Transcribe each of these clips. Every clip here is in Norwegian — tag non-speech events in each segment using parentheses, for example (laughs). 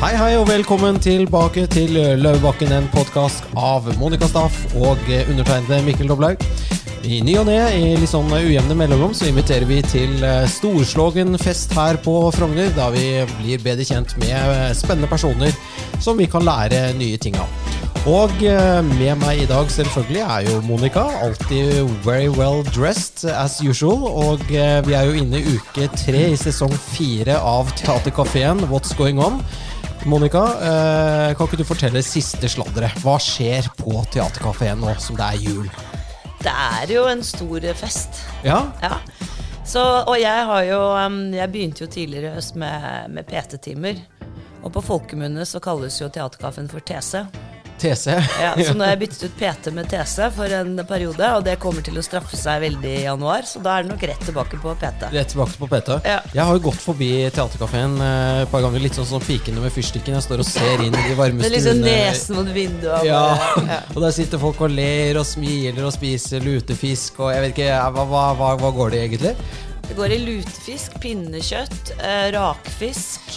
Hei, hei, og velkommen tilbake til Løvebakken, en podkast av Monica Staff og undertegnede Mikkel Doblaug. I ny og ne, i litt sånn ujevne mellomrom, så inviterer vi til eh, storslågen fest her på Frogner, da vi blir bedre kjent med eh, spennende personer som vi kan lære nye ting av. Og eh, med meg i dag selvfølgelig er jo Monica, alltid very well dressed as usual. Og eh, vi er jo inne i uke tre i sesong fire av Teaterkafeen What's Going On. Monica, eh, kan ikke du fortelle siste sladderet? Hva skjer på Theatercaféen nå som det er jul? Det er jo en stor fest. Ja? Ja. Så, og jeg har jo um, Jeg begynte jo tidligere i høst med, med PT-timer. Og på folkemunne så kalles jo Theatercaféen for TC. TC? Ja, så nå har jeg byttet ut PT med TC for en periode, og det kommer til å straffe seg veldig i januar, så da er det nok rett tilbake på PT. Rett tilbake på PT. Ja. Jeg har jo gått forbi Teaterkafeen eh, et par ganger, litt sånn som pikene med fyrstikken. Jeg står og ser inn i de varme (laughs) Det er liksom nesen mot vinduet. Ja, ja. (laughs) og der sitter folk og ler og smiler og spiser lutefisk og jeg vet ikke, hva, hva, hva, hva går det egentlig? Det går i lutefisk, pinnekjøtt, eh, rakfisk,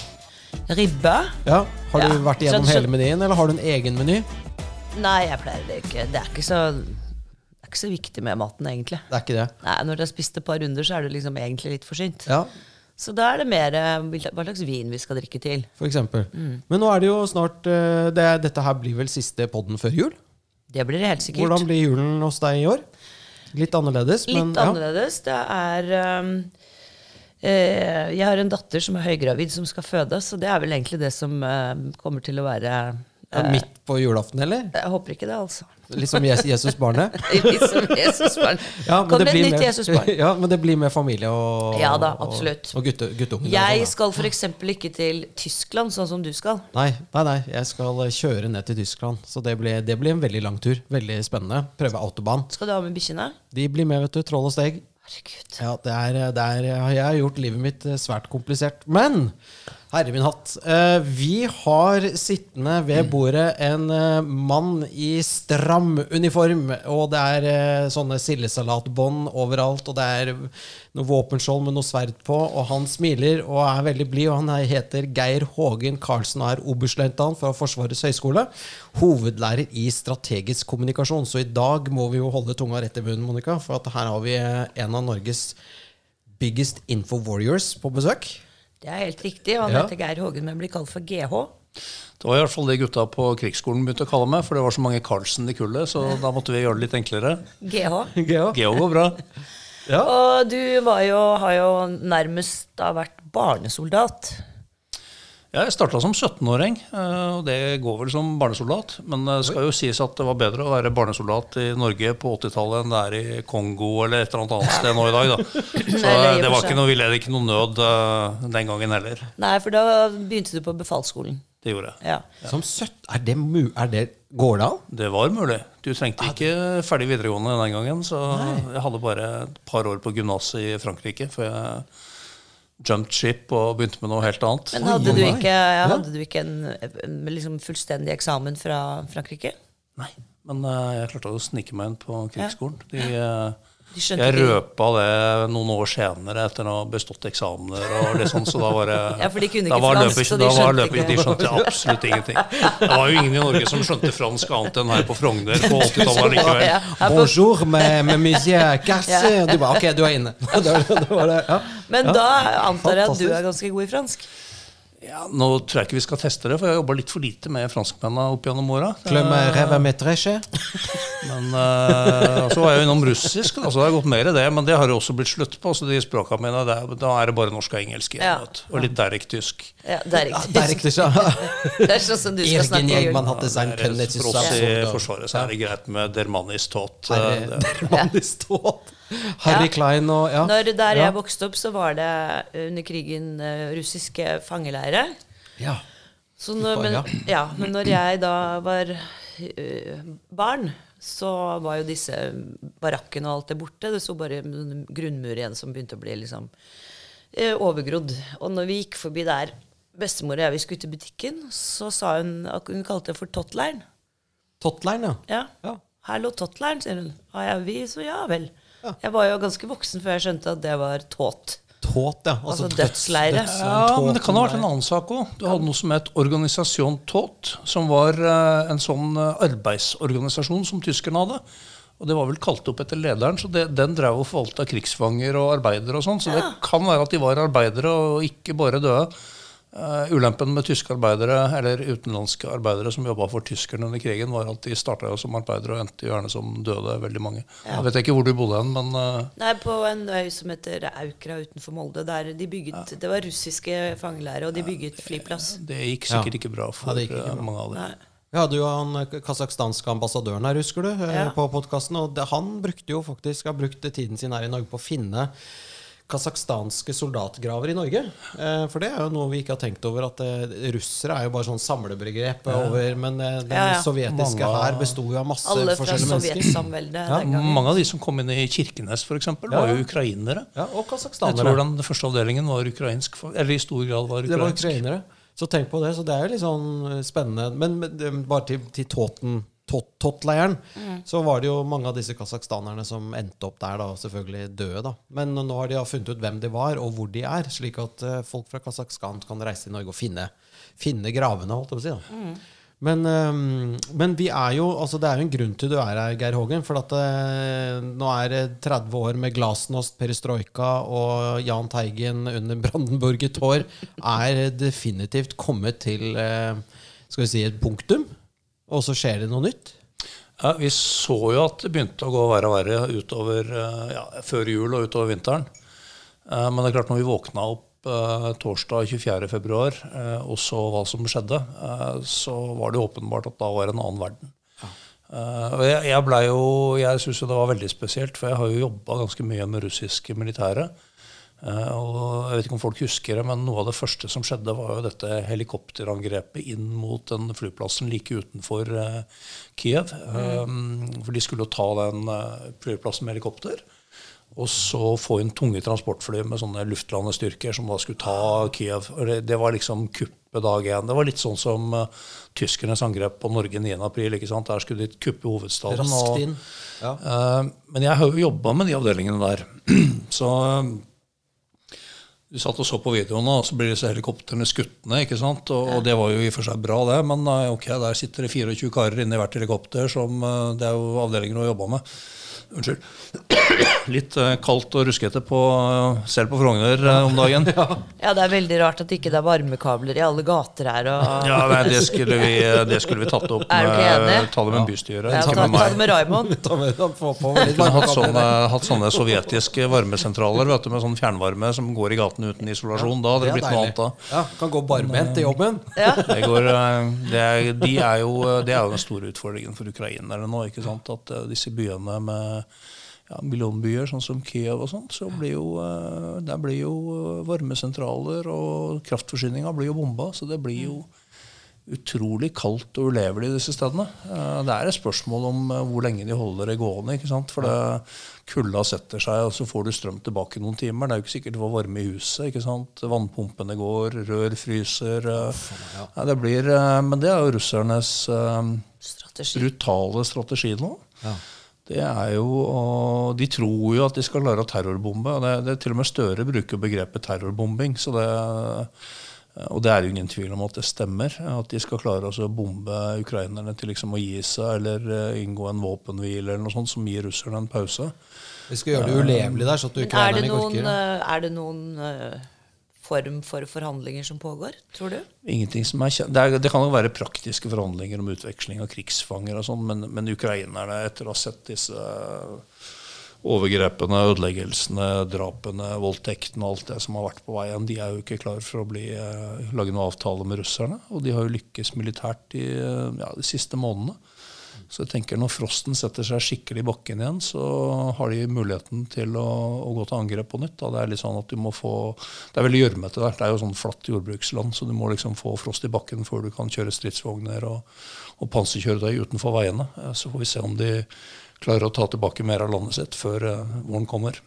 ribbe. Ja, Har du Ja, vært igjennom hele menyen, eller har du en egen meny? Nei, jeg pleier det ikke. Det er ikke så, det er ikke så viktig med maten, egentlig. Det er ikke det. Nei, Når du har spist et par runder, så er du liksom egentlig litt forsynt. Ja, Så da er det mer eh, hva slags vin vi skal drikke til. for eksempel. Mm. Men nå er det jo snart eh, det, Dette her blir vel siste podden før jul? Det blir det helt sikkert. Hvordan blir julen hos deg i år? Litt annerledes, Litt men ja. annerledes. Det er um, Jeg har en datter som er høygravid, som skal fødes, og det er vel egentlig det som eh, kommer til å være Ja, Midt på julaften, eller? Jeg håper ikke det, altså. Litt som Jesus- Jesusbarnet? (laughs) Litt som Jesusbarn. (laughs) Ja, men Kom det med blir et nytt Jesusbarn. (laughs) Ja, men det blir med familie og Ja da, absolutt. Og, og gutte, guttunger. Jeg sånn, skal f.eks. ikke til Tyskland, sånn som du skal. Nei, nei, nei, jeg skal kjøre ned til Tyskland. Så det blir, det blir en veldig lang tur. Veldig spennende. Prøve autobahn. Skal du ha med bikkjene? De blir med, vet du. Troll og steg. Herregud. Ja, det er, det er, jeg har gjort livet mitt eh, svært komplisert. Men herre min hatt, eh, vi har sittende ved bordet en eh, mann i stram uniform. Og det er eh, sånne sildesalatbånd overalt, og det er noe våpenskjold med noe sverd på. Og han smiler og er veldig blid, og han er- heter Geir Hågen Karlsen og er oberstløytnant fra Forsvarets høgskole. Hovedlærer i strategisk kommunikasjon. Så i dag må vi jo holde tunga rett i munnen, Monica, for at her har vi en av Norges biggest info warriors på besøk. Det er helt riktig. og Han Ja. heter Geir Hågen, men blir kalt for GH. Det var i hvert fall det gutta på krigsskolen begynte å kalle meg, for det var så mange Carlsen i kullet, så da måtte vi gjøre det litt enklere. GH. GH, GH går bra. Ja. Og du var jo, har jo nærmest da vært barnesoldat. Jeg starta som 17-åring, eh, og det går vel som barnesoldat. Men det skal jo sies at det var bedre å være barnesoldat i Norge på 80-tallet enn det er i Kongo eller et eller annet annet sted nå i dag. Da. (laughs) Så det og det for var ikke noe, vi ikke noe nød eh, den gangen heller. Nei, for da begynte du på befalsskolen. Det gjorde jeg. Ja. Som søtt er det, mu er det Går det an? Det var mulig. Du trengte ikke ferdig videregående den gangen, så jeg hadde bare et par år på gymnaset i Frankrike før jeg jumped ship og begynte med noe helt annet. Men hadde du ikke, hadde du ikke en, en liksom fullstendig eksamen fra Frankrike? Nei, men uh, jeg klarte å snike meg inn på krigsskolen. De, skjønte jeg røpa det noen år senere etter å ha bestått eksamener. og litt sånn, så da var det, Ja, for de kunne ikke fransk, løpet- så de skjønte løpet- ikke. De skjønte absolutt ingenting. Det var jo ingen i Norge som skjønte fransk annet enn her på Frogner på (laughs) 80-tallet likevel. Ja, Bonjour med, med. Og du bare Ok, du er inne. (laughs) det var, det var det, ja. Men Ja. da antar jeg at du er ganske god i fransk? Ja, nå tror jeg ikke vi skal teste det, for jeg har jobba litt for lite med franskmennene opp gjennom åra. Rêve. (laughs) Men eh, så var jeg jo innom russisk, da, så det har gått mer i det. Men det har jo også blitt slutt på. Så de språka mine, det, er- da er det bare norsk og engelsk igjen. Ja. vet. Og litt derek-tysk. Ja, det er Ja, det er. (laughs) Det er sånn som du skal snakke Jegman jul. hadde sein Det er- kønnet i For oss i Sassord. Forsvaret så er det greit med dermanis tot. (laughs) Eh? Harry Ja. Klein og ja. Når der Ja. jeg vokste opp, så var det under krigen eh, russiske fangeleirer. ja. Så når, men, ja, men når jeg da var uh, barn, så var jo disse barakkene og alt det borte. Det sto bare en grunnmur igjen som begynte å bli liksom uh, overgrodd. Og når vi gikk forbi der, bestemor og jeg vi skulle ut i butikken, så sa hun at Hun kalte det for Tottleiren. Tottleiren, ja. Ja. ja. Her lå Tottleiren, sier hun. Ja, ja, vi, så ja vel. Jeg var jo ganske voksen før jeg skjønte at det var tåt. Tåt, ja. Altså altså dødsleire. døds- Ja, men det kan ha vært en annen sak òg. Du hadde noe som het Organisasjon Tåt, som var eh, en sånn eh, arbeidsorganisasjon som tyskerne hadde. Og det var vel kalt opp etter lederen, så det, den drev og forvalta krigsfanger og arbeidere og sånn. Så det kan være at de var arbeidere og ikke bare døde. Eh, ulempen med tyske arbeidere, eller utenlandske arbeidere som jobba for tyskerne under krigen, var at de starta som arbeidere og endte gjerne som døde, veldig mange. Jeg vet ikke hvor du bodde hen, men uh... Nei, på en øy som heter Aukra utenfor Molde. Der de bygget, Det var russiske fangeleirer, og de bygget flyplass. det gikk sikkert Ja. ikke bra for det ikke eh, bra. mange av dem. Nei. Vi hadde jo han kasakhstanske ambassadøren her, husker du, Ja. på podkasten. Og det, han brukte jo faktisk har brukt tiden sin her i Norge på å finne kasakhstanske soldatgraver i Norge. Eh, for det er jo noe vi ikke har tenkt over. At eh, russere er jo bare sånn samlebegrep over Men eh, den Ja, ja. sovjetiske hær besto jo av masse Alle fra forskjellige mennesker. Ja, den. Mange av de som kom inn i Kirkenes, f.eks., eksempel var jo ukrainere. Ja, og Jeg tror den første avdelingen var ukrainsk, eller i stor grad var ukrainsk. Det var ukrainere. Så tenk på det. Så det er jo litt sånn spennende. Men, men bare til, til Tåten. Tot- Tot-leiren, så var det jo mange av disse kasakhstanerne som endte opp der, da, selvfølgelig døde. da. Men nå har de ja funnet ut hvem de var, og hvor de er, slik at uh, folk fra Kasakhstan kan reise til Norge og finne, finne gravene. holdt jeg på å si da. Men, um, men vi er jo, altså det er jo en grunn til du er her, Geir Hågen. For at eh, nå er det 30 år med glasnost, perestrojka og Jahn Teigen under Brandenburget hår er definitivt kommet til eh, skal vi si et punktum. Og så skjer det noe nytt. Ja, vi så jo at det begynte å gå verre og verre utover, eh, ja, før jul og utover vinteren. Eh, Men det er klart når vi våkna opp eh, torsdag 24.2 eh, og så hva som skjedde, eh, så var det åpenbart at da var det en annen verden. Eh, jeg, jeg, jo, jeg syns jo det var veldig spesielt, for jeg har jo jobba ganske mye med russiske militære. Eh, og jeg vet ikke om folk husker det, men Noe av det første som skjedde, var jo dette helikopterangrepet inn mot den flyplassen like utenfor eh, Kiev. Mm. for de skulle jo ta den eh, flyplassen med helikopter. Og så få inn tunge transportfly med sånne luftlandestyrker som da skulle ta Kiev. Det, var liksom kuppet dag én. Det var litt sånn som tyskernes angrep på Norge 9.4. Der skulle de kuppe hovedstaden. Raskt og- inn. Ja. Eh, men jeg har jo jobba med de avdelingene der. (clears throat) Så du satt og så på videoene, og så blir disse helikoptrene skutt ned. ikke sant? Og, og det var jo i og for seg bra, det. Men eh, ok, der sitter det 24 karer inne i hvert helikopter. som eh, Det er jo avdelinger å jobbe med. Unnskyld. Litt eh, kaldt og ruskete på, eh, selv på Frogner eh, om dagen. (laughs) Ja, det er veldig rart at ikke det er varmekabler i alle gater her. Og, Ja, nei, det, skulle vi, det skulle vi tatt opp (laughs) Er du ikke med, enig? ta det med bystyret. Ja, ikke ta, det med Raymond. (laughs) Hatt sånne, hatt sånne sovjetiske varmesentraler vet du, med sånn fjernvarme som går i gaten uten isolasjon. Da hadde det Det blitt noe annet. da. Ja, kan gå barbent til jobben. Ja. Det, går, det, er, de er jo, det er jo den store utfordringen for ukrainerne nå. ikke sant? At disse byene med ja, millionbyer, sånn som Kiev og sånt, så blir jo, eh, der blir jo eh, varmesentraler og kraftforsyninga blir jo bomba. Så det blir jo utrolig kaldt og ulevelig i disse stedene. Eh, Det er et spørsmål om hvor lenge de holder det gående. ikke sant? For det, kulda setter seg, og så får du strøm tilbake noen timer. Det er jo ikke sikkert du får varme i huset. ikke sant? Vannpumpene går, rør fryser. Ja, det blir, men det er jo russernes eh, Strategi. brutale strategi nå. Ja. Det er jo, og De tror jo at de skal klare å terrorbombe. og det, det Til og med Støre bruker begrepet terrorbombing. så det og det er jo ingen tvil om at det stemmer. At de skal klare å bombe ukrainerne til liksom å gi seg eller eh, inngå en våpenhvile eller noe sånt som gir russerne en pause. Vi skal gjøre det ulevelig der, så at ukrainerne er ikke orker. eh, er det noen eh, form for forhandlinger som pågår, tror du? Ingenting som er kjent. Det, er, det kan jo være praktiske forhandlinger om utveksling av krigsfanger, og sånn, men, men ukrainerne, etter å ha sett disse overgrepene, ødeleggelsene, drapene, voldtektene og alt det som har vært på veien, de er jo ikke klar for å bli, eh, lage noen avtale med russerne. Og de har jo lykkes militært i eh, ja, de siste månedene. Så jeg tenker når frosten setter seg skikkelig i bakken igjen, så har de muligheten til å, å gå til angrep på nytt. Da. Det er litt sånn at du må få, det er veldig gjørmete der. Det er jo sånn flatt jordbruksland, så du må liksom få frost i bakken før du kan kjøre stridsvogner og, og panserkjøretøy utenfor veiene. Eh, Så får vi se om de klarer å ta tilbake mer av landet sitt før uh, våren kommer.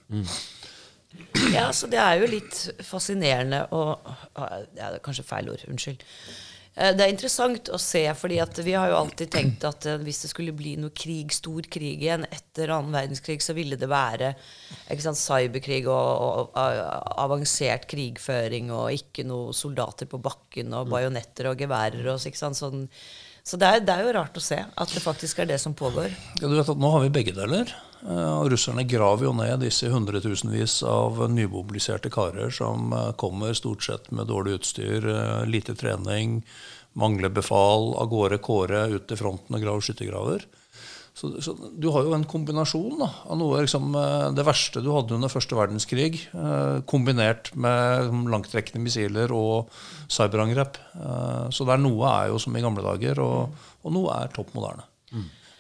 Ja, så det er jo litt fascinerende og ja, Det er kanskje feil ord, unnskyld. Eh, Det er interessant å se, fordi at vi har jo alltid tenkt at eh, hvis det skulle bli noe krig, stor krig igjen etter annen verdenskrig, så ville det være sant, cyberkrig og, og, og avansert krigføring og ikke noe soldater på bakken og bajonetter og geværer og ikke sant, sånn. Så det er, det er jo rart å se at det faktisk er det som pågår. Ja, du vet at Nå har vi begge deler. Eh, og Russerne graver jo ned disse hundretusenvis av nymobiliserte karer som eh, kommer stort sett med dårlig utstyr, eh, lite trening, mangler befal, av gårde kåre ut til fronten og graver skyttergraver. Så, så du har jo en kombinasjon da, av noe liksom, eh, det verste du hadde under første verdenskrig, eh, kombinert med langtrekkende missiler og cyberangrep. Eh, så der noe er jo som i gamle dager, og, og noe er topp moderne.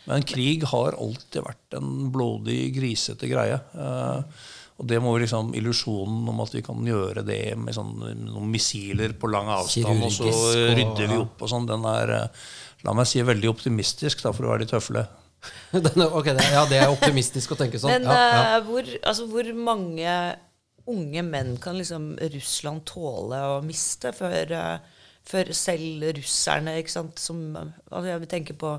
Men krig har alltid vært en blodig, grisete greie. Eh, og det må jo liksom illusjonen om at vi kan gjøre det med sånn, noen missiler på lang avstand, og så Kirurgisk og- rydder vi opp og sånn, den er, eh, la meg si, veldig optimistisk, da, for å være litt høflig. (laughs) Ok, det, ja, det er optimistisk å tenke sånn. Men ja, ja. eh, hvor, altså, hvor mange unge menn kan liksom Russland tåle å miste før, eh, før selv russerne, ikke sant, som altså, Jeg vil tenke på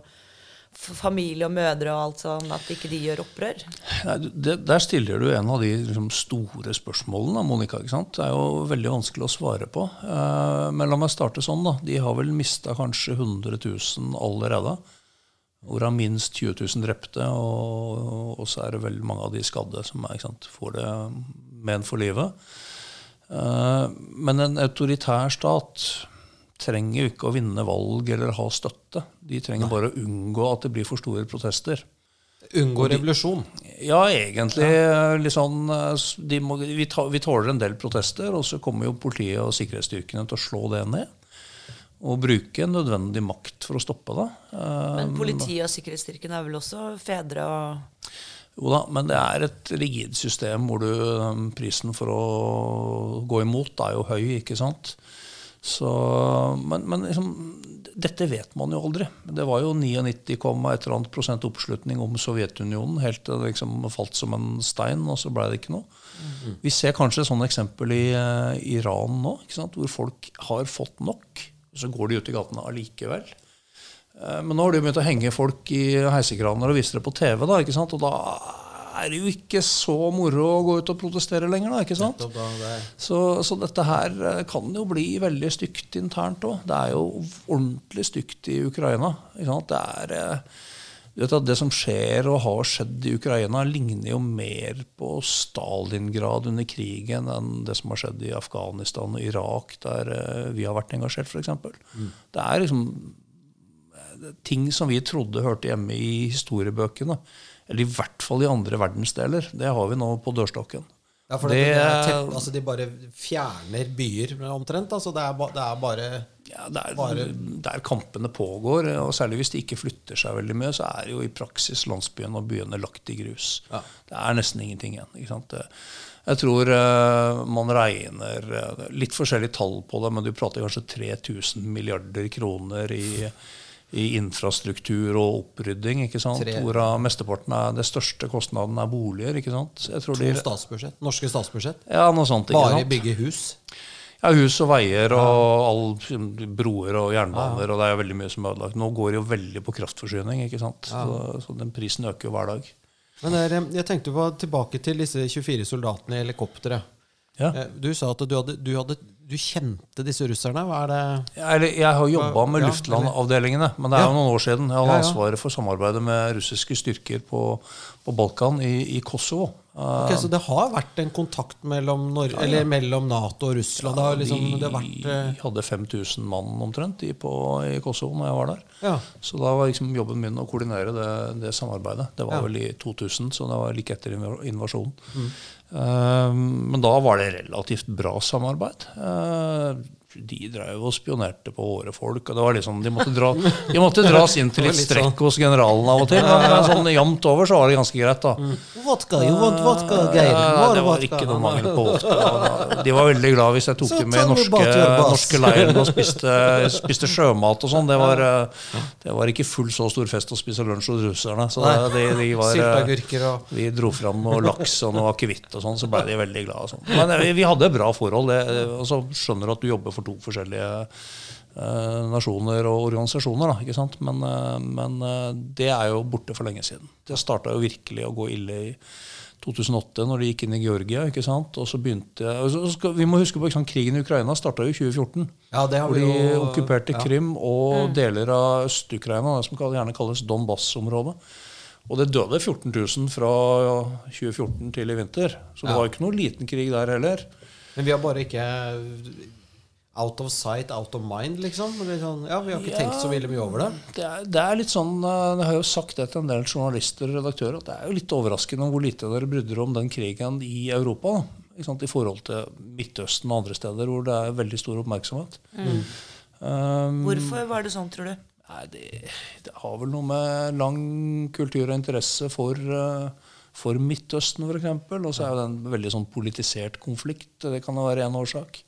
familie og mødre og alt sånn, at ikke de gjør opprør. Nei, det, der stiller du en av de liksom, store spørsmålene, Monica. ikke sant? Det er jo veldig vanskelig å svare på. Eh, men la meg starte sånn. da. De har vel mista kanskje 100 000 allerede. Hvorav minst 20 000 drepte, og, og så er det veldig mange av de skadde som er, sant, får det men for livet. Uh, men en autoritær stat trenger jo ikke å vinne valg eller ha støtte. De trenger bare å unngå at det blir for store protester. Unngå revolusjon. Ja, egentlig. Eh, de må, vi, ta, vi tåler en del protester, og så kommer jo politiet og sikkerhetsstyrkene til å slå det ned. Og bruke nødvendig makt for å stoppe det. Eh, Men politiet og sikkerhetsstyrken er vel også fedre og Jo da, men det er et rigid system hvor du, eh, prisen for å gå imot er jo høy, ikke sant. Så, men men liksom, dette vet man jo aldri. Det var jo 99, et eller annet prosent oppslutning om Sovjetunionen helt til det liksom falt som en stein, og så ble det ikke noe. Vi ser kanskje et sånt eksempel i eh, Iran nå, ikke sant? hvor folk har fått nok. Så går de ut i gatene allikevel. Eh, Men nå har de begynt å henge folk i heisekraner og vise det på TV. da, ikke sant? Og da er det jo ikke så moro å gå ut og protestere lenger. da, ikke sant? Så, så dette her eh, kan jo bli veldig stygt internt òg. Det er jo ordentlig stygt i Ukraina. Ikke sant? Det er... du vet at Det som skjer og har skjedd i Ukraina, ligner jo mer på Stalingrad under krigen enn det som har skjedd i Afghanistan og Irak, der eh, vi har vært engasjert, f.eks. Mm. Det er liksom eh, ting som vi trodde hørte hjemme i historiebøkene. Eller i hvert fall i andre verdensdeler. Det har vi nå på dørstokken. Ja, for det, Det- det er tepp, altså de bare fjerner byer omtrent. Altså det, er ba, det er bare Ja, der, der kampene pågår, og særlig hvis de ikke flytter seg veldig mye, så er jo i praksis landsbyen og byene lagt i grus. Ja. Det er nesten ingenting igjen. Ikke sant? Jeg tror eh, man regner eh, litt forskjellige tall på det, men du prater kanskje 3000 milliarder kroner i, i infrastruktur og opprydding. ikke sant? Hvorav mesteparten er det største kostnaden er boliger. ikke sant? Jeg tror to de, statsbudsjett. Norske statsbudsjett. ja, noe sånt. ikke Bare sant? bygge hus. Ja, hus og veier og all, broer og jernbaner, og det er veldig mye som er ødelagt. Nå går det jo veldig på kraftforsyning, ikke sant? Så, så den prisen øker jo hver dag. Men der, jeg tenkte på tilbake til disse 24 soldatene i helikopteret. Ja. Eh, Du sa at du, hadde, du, hadde, du kjente disse russerne. Hva er det Jeg, jeg har jobba med Ja, luftlandavdelingene, men det er Ja. jo noen år siden. Jeg hadde Ja, ja. ansvaret for samarbeidet med russiske styrker på, på Balkan, i, i Kosovo. Ok, Så det har vært en kontakt mellom, Nor Eller mellom Nato og Russland? Ja, liksom, det har vært, eh, hadde 5000 mann omtrent i, på, i Kosovo når jeg var der. ja. Så da var liksom jobben min å koordinere det, det samarbeidet. Det var Ja. vel i 2000, så det var like etter invasjonen. Mm. Uh, men da var det relativt bra samarbeid. Eh, de drev og spionerte på våre folk. og det var liksom, De måtte, dra, de måtte dras inn til Det litt litt strekk hos generalen av og til. Men sånn jevnt over så var det ganske greit. da. Vodka, you want vodka, Geir? Det var ikke noe mangel på vodka. De var veldig glad hvis jeg tok dem med i norske, norske leiren og spiste, spiste sjømat og sånn. Det, var, eh, det var ikke full så stor fest å spise lunsj hos russerne. Så Nei. de, de var, eh, vi dro fram noe laks og noe akevitt og sånn, så ble de veldig glade. Sånn. Men eh, vi hadde bra forhold. Det, og så skjønner du at du jobber for to forskjellige eh, nasjoner og organisasjoner. Da, ikke sant? Men, eh, men eh, det er jo borte for lenge siden. Det starta jo virkelig å gå ille i 2008, når de gikk inn i Georgia. ikke sant? Og så begynte, og så skal, Vi må huske på ikke sant, Krigen i Ukraina starta i 2014. Ja, det har hvor vi de jo- okkuperte ja. Krim og deler av Øst-Ukraina, det som gjerne kalles Donbass-området. Og det døde 14 000 fra 2014 til i vinter. Så det Ja. var jo ikke noe liten krig der heller. Men vi har bare ikke Out of sight, out of mind, liksom. Sånn, ja, Vi har ikke Ja. tenkt så veldig mye over det. Det er, det er litt sånn, eh, Jeg har jo sagt det til en del journalister og redaktører at det er jo litt overraskende hvor lite dere brydder om den krigen i Europa. da. Ikke sant? I forhold til Midtøsten og andre steder hvor det er veldig stor oppmerksomhet. Um, Hvorfor var det sånn, tror du? Nei, det, det har vel noe med lang kultur og interesse for, uh, for Midtøsten, f.eks. Og så er jo det en veldig sånn politisert konflikt. Det kan jo være en årsak.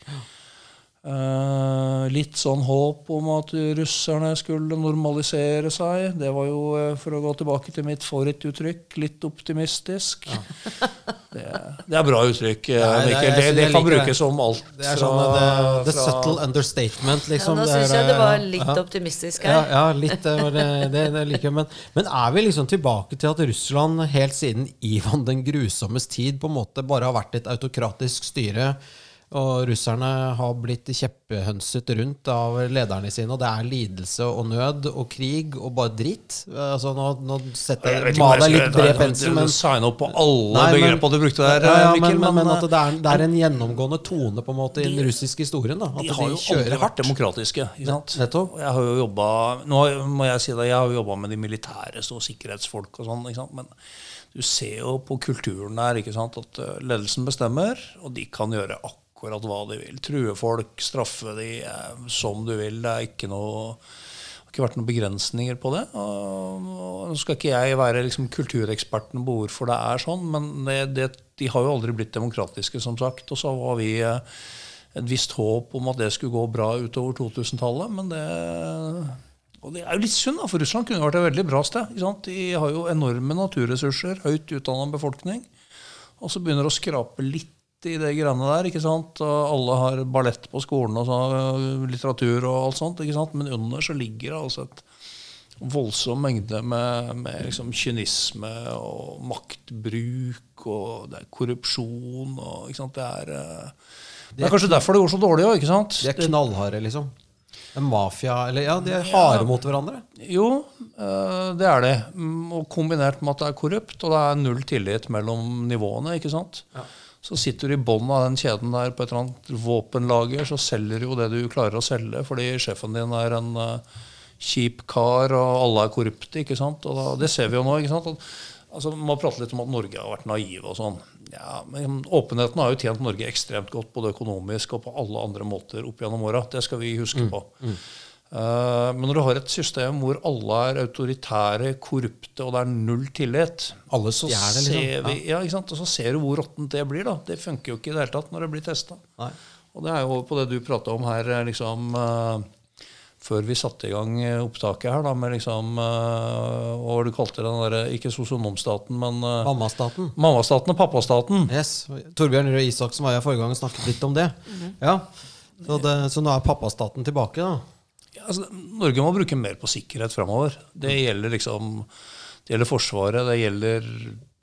Eh, litt sånn håp om at russerne skulle normalisere seg. Det var jo, eh, for å gå tilbake til mitt favorittuttrykk, litt optimistisk. (laughs) Det, det er bra uttrykk, eh, Nei, det Mikkel. Det, det kan det. brukes om alt. Det er sånn fra- the, the fra- subtle understatement, Ja, liksom. da Det er syns jeg det var litt Ja. optimistisk Ja, her. ja litt. Det, det, det, det liker. Men, men er vi liksom tilbake til at Russland helt siden Ivan den grusommes tid på en måte bare har vært et autokratisk styre, og russerne har blitt kjepphønset rundt av lederne sine, og det er lidelse og nød og krig og bare dritt? Altså, nå, nå setter Jeg maler jeg litt bred pensel, men Sign opp på alle begrepene du brukte der, ja, ja, Mikkel. men, men, men at det er, det er en gjennomgående tone på en måte i den russiske historien. Da, at de har jo aldri vært demokratiske. Nettopp. Jeg har jo jobba Nå må jeg si det, jeg har jo jobba med de militære og sikkerhetsfolk og sånn. ikke sant? Men du ser jo på kulturen der ikke sant? at eh, ledelsen bestemmer, og de kan gjøre akkurat hva de vil. True folk, straffe de eh, som du vil. Det er ikke noe det har ikke vært noen begrensninger på det. Nå skal ikke jeg være liksom kultureksperten på hvorfor det er sånn, men det, det, de har jo aldri blitt demokratiske, som sagt. Og så var vi eh, et visst håp om at det skulle gå bra utover 2000-tallet, men det og det er jo litt synd, da, for Russland kunne vært et veldig bra sted. De har jo enorme naturressurser, høyt utdanna befolkning. Og så begynner det å skrape litt i det greiene der. ikke sant? Og alle har ballett på skolen og så, litteratur og alt sånt. ikke sant? Men under så ligger det altså et voldsom mengde med, med liksom kynisme og maktbruk, og det er korrupsjon og ikke sant? Det er, eh, det er kanskje derfor det går så dårlig òg? De er knallharde, liksom. En mafia Eller ja, de er harde mot hverandre. Jo, eh, det er det. Mm, Og kombinert med at det er korrupt, og det er null tillit mellom nivåene. ikke sant? Så sitter du i bånn av den kjeden der på et eller annet våpenlager, så selger du jo det du klarer å selge, fordi sjefen din er en uh, kjip kar, og alle er korrupte. ikke sant? Og da, det ser vi jo nå. ikke sant? At, altså, Man prater litt om at Norge har vært naiv og sånn. Ja, men Åpenheten har jo tjent Norge ekstremt godt, både økonomisk og på alle andre måter opp gjennom åra. Det skal vi huske på. Eh, men når du har et system hvor alle er autoritære, korrupte, og det er null tillit Alle så stjeler, liksom. ser vi, ja, ikke sant? Og så ser du hvor råttent det blir. da. Det funker jo ikke i det hele tatt når det blir testa. Og det er jo på det du prata om her, eh, liksom uh, Før vi satte i gang eh, opptaket her, da, med liksom uh, Hva var det du kalte den derre Ikke sosionomstaten, men uh, Mammastaten. mammastaten og pappastaten. Yes. Torbjørn Røe Isaksen var her forrige gang og snakket litt om det. Ja. Så, det. så nå er pappastaten tilbake, da. Altså, Norge må bruke mer på sikkerhet framover. Det gjelder liksom Det gjelder Forsvaret, det gjelder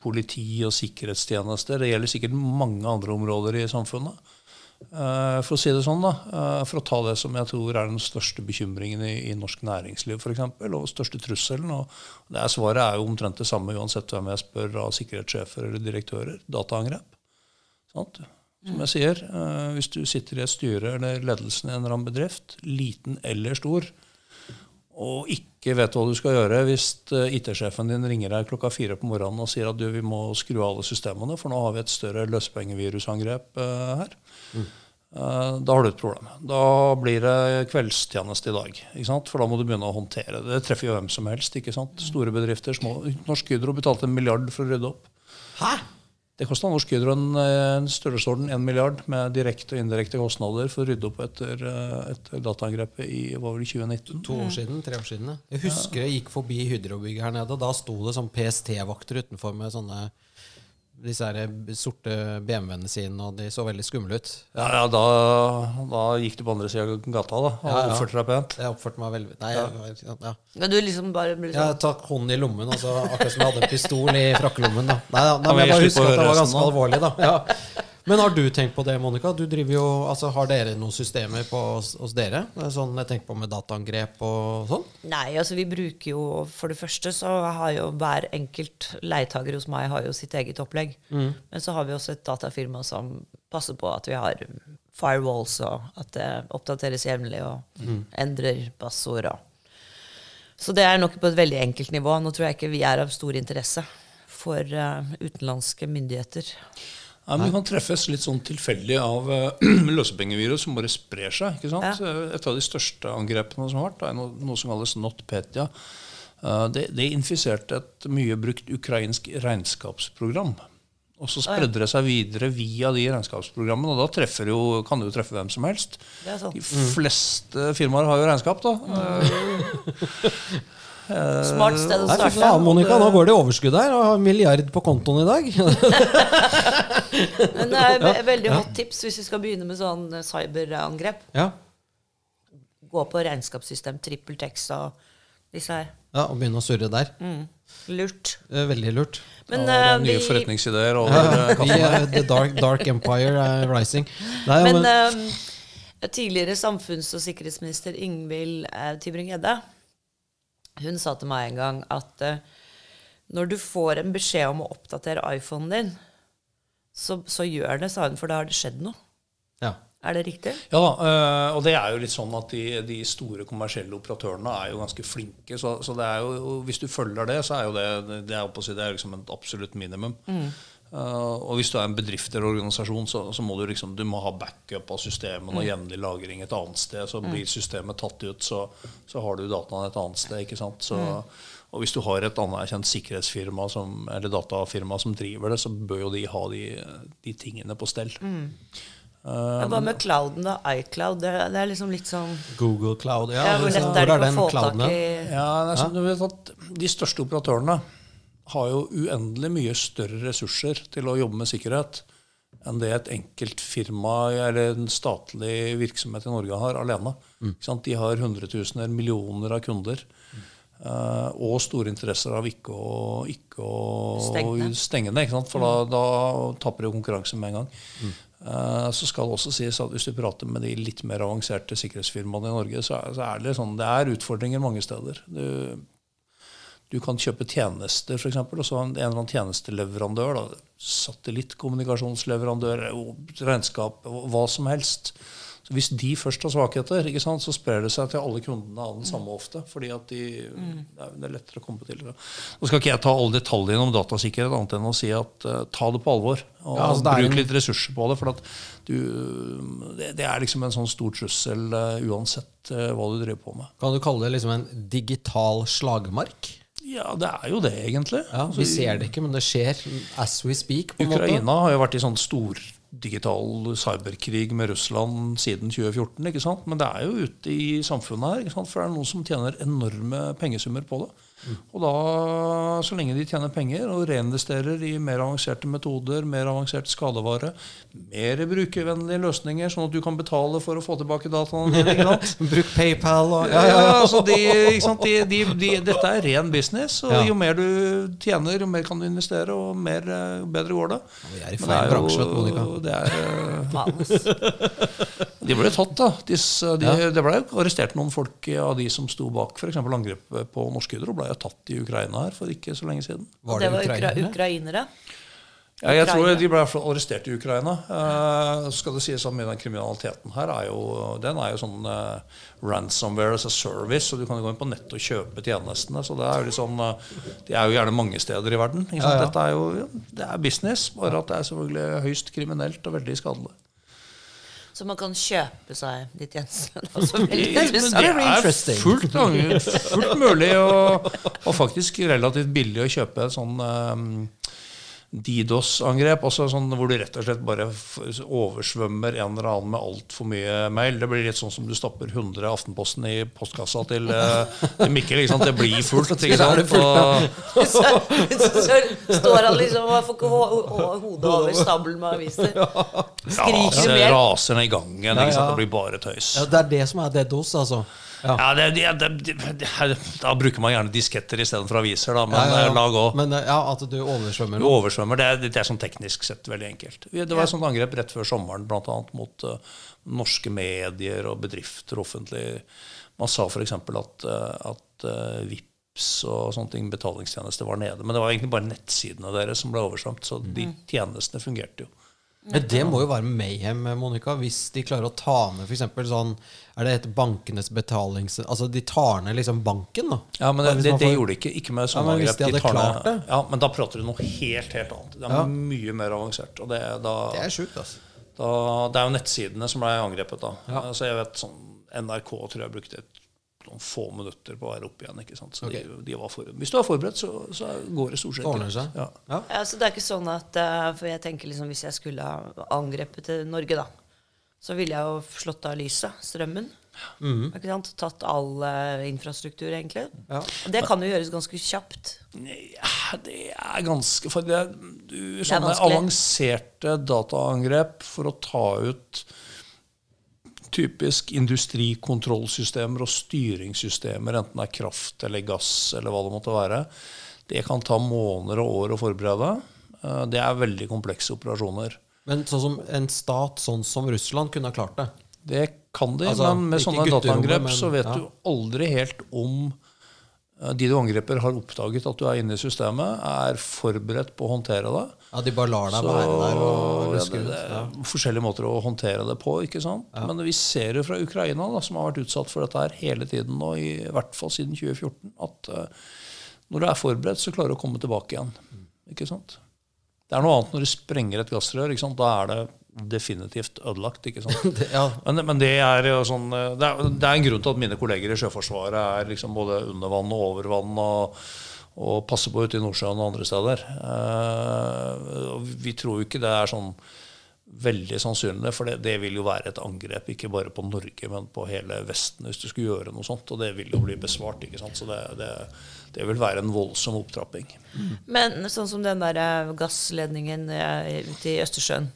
politi og sikkerhetstjenester. Det gjelder sikkert mange andre områder i samfunnet. Eh, for å si det sånn, da. eh, for å ta det som jeg tror er den største bekymringen i, i norsk næringsliv, f.eks., og største trusselen. Og det er svaret er jo omtrent det samme uansett hvem jeg spør av sikkerhetssjefer eller direktører. Dataangrep. Sant? Som jeg sier, eh, hvis du sitter i et styre eller ledelsen i en eller annen bedrift, liten eller stor, og ikke vet hva du skal gjøre hvis eh, IT-sjefen din ringer deg klokka fire på morgenen og sier at du, vi må skru av alle systemene, for nå har vi et større løspengevirusangrep eh, her. Eh, da har du et problem. Da blir det kveldstjeneste i dag. For da må du begynne å håndtere det. Det treffer jo hvem som helst. ikke sant? Store bedrifter, små. Norsk Hydro betalte en milliard for å rydde opp. Hæ? Det kosta Norsk Hydro en, en størrelsesorden 1 milliard med direkte og indirekte kostnader for å rydde opp etter, eh, etter dataangrepet i var det, 2019. To år siden? Tre år siden? Jeg husker jeg gikk forbi Hydro-bygget her nede. og Da sto det sånn PST-vakter utenfor med sånne disse her sorte BMW-ene sine, og de så veldig skumle ut. Ja, ja da, da gikk du på andre sida av gata da, og Ja, ja. oppførte deg pent. Jeg oppførte meg veldig Nei, ja. Men du liksom bare blir Jeg sånn hånden i lommen, altså, akkurat som jeg hadde en pistol i frakkelommen. Da. Nei, da, nei, men jeg bare husker at det var ganske alvorlig. Da. Ja. Men har du tenkt på det, Monica? Du driver jo, altså, Har dere noen systemer på, hos, hos dere? Er Sånn, jeg tenker på med dataangrep og sånn. Nei, altså vi bruker jo For det første så har jo hver enkelt leietager hos meg har jo sitt eget opplegg. Mm. Men så har vi også et datafirma som passer på at vi har firewalls, og at det oppdateres jevnlig og Mm. endrer passord. Så det er nok på et veldig enkelt nivå. Nå tror jeg ikke vi er av stor interesse for uh, utenlandske myndigheter. Nei, men Vi kan treffes litt sånn tilfeldig av (clears throat) uh, løsepengevirus som bare sprer seg. ikke sant? Ja. Et av de største angrepene som har vært, er noe, som kalles NotPetya. Eh, det, det infiserte et mye brukt ukrainsk regnskapsprogram. Og så spredde det seg videre via de regnskapsprogrammene. Og da jo, kan det jo treffe hvem som helst. De fleste firmaer har jo regnskap, da. (laughs) (laughs) Eh, Smart sted å Nei, starte. faen, Monica, nå går det i overskudd her, og har milliard på kontoen i dag. (laughs) (laughs) Men det er ve- veldig hot tips hvis vi skal begynne med sånn eh, cyberangrep. ja. Gå på regnskapssystem, TrippelTex og disse her. ja, Og begynne å surre der. Lurt. Eh, Veldig lurt. Men eh, nye vi, forretningsideer (laughs) over Ja, eh, eh, the dark, dark Empire er rising. Nei, men men, um, tidligere samfunns- og sikkerhetsminister Ingvild uh, Tybring-Gjedde hun sa til meg en gang at uh, når du får en beskjed om å oppdatere iPhonen din, så, så gjør det, sa hun, for da har det skjedd noe. ja. Er det riktig? Ja da, eh, og det er jo litt sånn at de, de store kommersielle operatørene er jo ganske flinke. Så, så det er jo, hvis du følger det, så er jo det det er, det er liksom et absolutt minimum. Eh, og hvis du er en bedrift eller organisasjon, så, så må du liksom du må ha backup av systemene og jevnlig lagring et annet sted. Så blir systemet tatt ut, så, så har du dataene et annet sted. ikke sant? Så, Og hvis du har et anerkjent sikkerhetsfirma som, eller datafirma som driver det, så bør jo de ha de, de tingene på stell. Men Hva med clouden, da? iCloud? Det, det er liksom litt sånn Google Cloud. Ja, ja, Hvor lett er det er å få tak i Ja, det er sånn, du vet at De største operatørene har jo uendelig mye større ressurser til å jobbe med sikkerhet enn det et enkelt firma eller en statlig virksomhet i Norge har alene. Ikke sant? De har hundretusener, millioner av kunder. Mm. og store interesser av ikke å, ikke å Stenge ned. stenge ned. Ikke sant? For da, da tapper jo konkurransen med en gang. Eh, så skal det også sies at hvis du prater med de litt mer avanserte sikkerhetsfirmaene i Norge, så er, så er det sånn, det er utfordringer mange steder. Du, du kan kjøpe tjenester, f.eks., og så en eller annen tjenesteleverandør. Da, satellittkommunikasjonsleverandør, regnskap, hva som helst. Så Hvis de først har svakheter, ikke sant, så sprer det seg til alle kundene av den samme ofte. fordi at de, det, er, det er lettere å komme til. det. Nå skal ikke jeg ta alle detaljene om datasikkerhet, annet enn å si at uh, ta det på alvor. Og Ja, altså, det er bruk en- litt ressurser på det. For at du, det, det er liksom en sånn stor trussel uh, uansett uh, hva du driver på med. Kan du kalle det liksom en digital slagmark? Ja, det er jo det, egentlig. Ja, Vi ser det ikke, men det skjer as we speak. på en måte. Ukraina har jo vært i sånn stor digital cyberkrig med Russland siden 2014. ikke sant? Men det er jo ute i samfunnet her, ikke sant? for det er noen som tjener enorme pengesummer på det. Og da, så lenge de tjener penger og reinvesterer i mer avanserte metoder, mer avansert skadevare, mer brukervennlige løsninger, sånn at du kan betale for å få tilbake dataene dine? (laughs) Bruk PayPal og Ja, ja, altså (laughs) de, ikke sant? De, de, de, dette er ren business, og Ja. jo mer du tjener, jo mer kan du investere, og mer, eh, bedre går det. Vi er i feil bransje, Monica. det er, eh. (laughs) de ble tatt, da. Disse, de, Det ble arrestert noen folk av de som sto bak f.eks. angrepet på Norsk Hydro. ble jo tatt i Ukraina her for ikke så lenge siden. Var det det var ukra ukrainere? ukrainere. Ja, jeg tror de ble arrestert i Ukraina. Eh, skal det sies at mye av den kriminaliteten her er jo, den er jo sånn eh, ransomware as a service, så du kan jo gå inn på nett og kjøpe tjenestene. Så det er jo liksom, sånn, eh, De er jo gjerne mange steder i verden. Ikke sant? Ja, ja. Dette er jo ja, det er business, bare at det er selvfølgelig høyst kriminelt og veldig skadelig. Så man kan kjøpe seg de tjenestene. Det det er fullt, fullt mulig og, og faktisk relativt billig å kjøpe sånn um, DDoS-angrep, altså sånn hvor du rett og slett bare oversvømmer en eller annen med altfor mye mail. Det blir litt sånn som du stapper 100 Aftenposten i postkassa til, eh, til Mikkel. Ikke sant? Det blir (laughs) fullt. Ikke sant? Og, (laughs) Så, så står han liksom og får ikke ho ho hodet over stabelen med aviser. Skriker raser, mer. raser ned i gangen. Ikke sant? Det blir bare tøys. Ja, det er det som er DDoS, altså. Ja. Ja, det, det, det, Da bruker man gjerne disketter istedenfor aviser, da, men Ja, eh, la gå. Men eh, ja, at du oversvømmer Du oversvømmer. Det er, det sånn teknisk sett veldig enkelt. Det var et sånt angrep rett før sommeren annet mot uh, norske medier og bedrifter offentlig. Man sa f.eks. at, uh, at uh, VIPS og sånne ting, betalingstjenester var nede. Men det var egentlig bare nettsidene deres som ble oversvømt. Så de tjenestene fungerte jo. Men det må jo være mayhem, Monica, hvis de klarer å ta ned f.eks. sånn Er det et bankenes betalings... Altså, de tar ned liksom banken, da. Ja, men det, det, det gjorde de ikke. Ikke med Ja, sånne hvis angrep. de hadde tar ned- det? Ja, Men da prater du noe helt helt annet. Det er Ja. mye mer avansert. Og det, da, Det er sjukt, altså. da, det er jo nettsidene som ble angrepet da. Ja. Så jeg vet sånn NRK tror jeg brukte et, noen få minutter på å være oppe igjen. ikke sant? Så okay. de, de var forberedt. Hvis du er forberedt, så, så går det stort sett Det greit. Ja. Ja. Ja, så det er ikke sånn at eh, For jeg tenker liksom hvis jeg skulle ha angrepet til Norge, da, så ville jeg jo slått av lyset, strømmen. Ikke sant? Tatt all uh, infrastruktur, egentlig. Ja. Det kan jo gjøres ganske kjapt. Ja, det er ganske For det, du, sånne vanskelig. avanserte dataangrep for å ta ut typisk industrikontrollsystemer og styringssystemer, enten det er kraft eller gass eller hva det måtte være, det kan ta måneder og år å forberede. Eh, Det er veldig komplekse operasjoner. Men sånn som en stat sånn som Russland kunne ha klart det. Det kan de, Altså, men med sånne dataangrep men- så vet ja. du aldri helt om de du angriper, har oppdaget at du er inne i systemet, er forberedt på å håndtere det. Ja, De bare lar deg være der og ja, det, det Ja. forskjellige måter å håndtere det på. ikke sant? Men vi ser jo fra Ukraina, da, som har vært utsatt for dette her hele tiden nå, i hvert fall siden 2014, at uh, når du er forberedt, så klarer du å komme tilbake igjen. ikke sant? Det er noe annet når du sprenger et gassrør. ikke sant? Da er det definitivt ødelagt. ikke sant? (laughs) Det, ja. Men, men det er jo sånn eh, det er, det er en grunn til at mine kolleger i Sjøforsvaret er liksom både under vann og over vann og, og passer på ute i Nordsjøen og andre steder. Eh, og vi tror jo ikke det er sånn veldig sannsynlig, for det, det vil jo være et angrep ikke bare på Norge, men på hele Vesten hvis du skulle gjøre noe sånt. Og det vil jo bli besvart. ikke sant? Så det, det, det vil være en voldsom opptrapping. Men sånn som den der eh, gassledningen ute i Østersjøen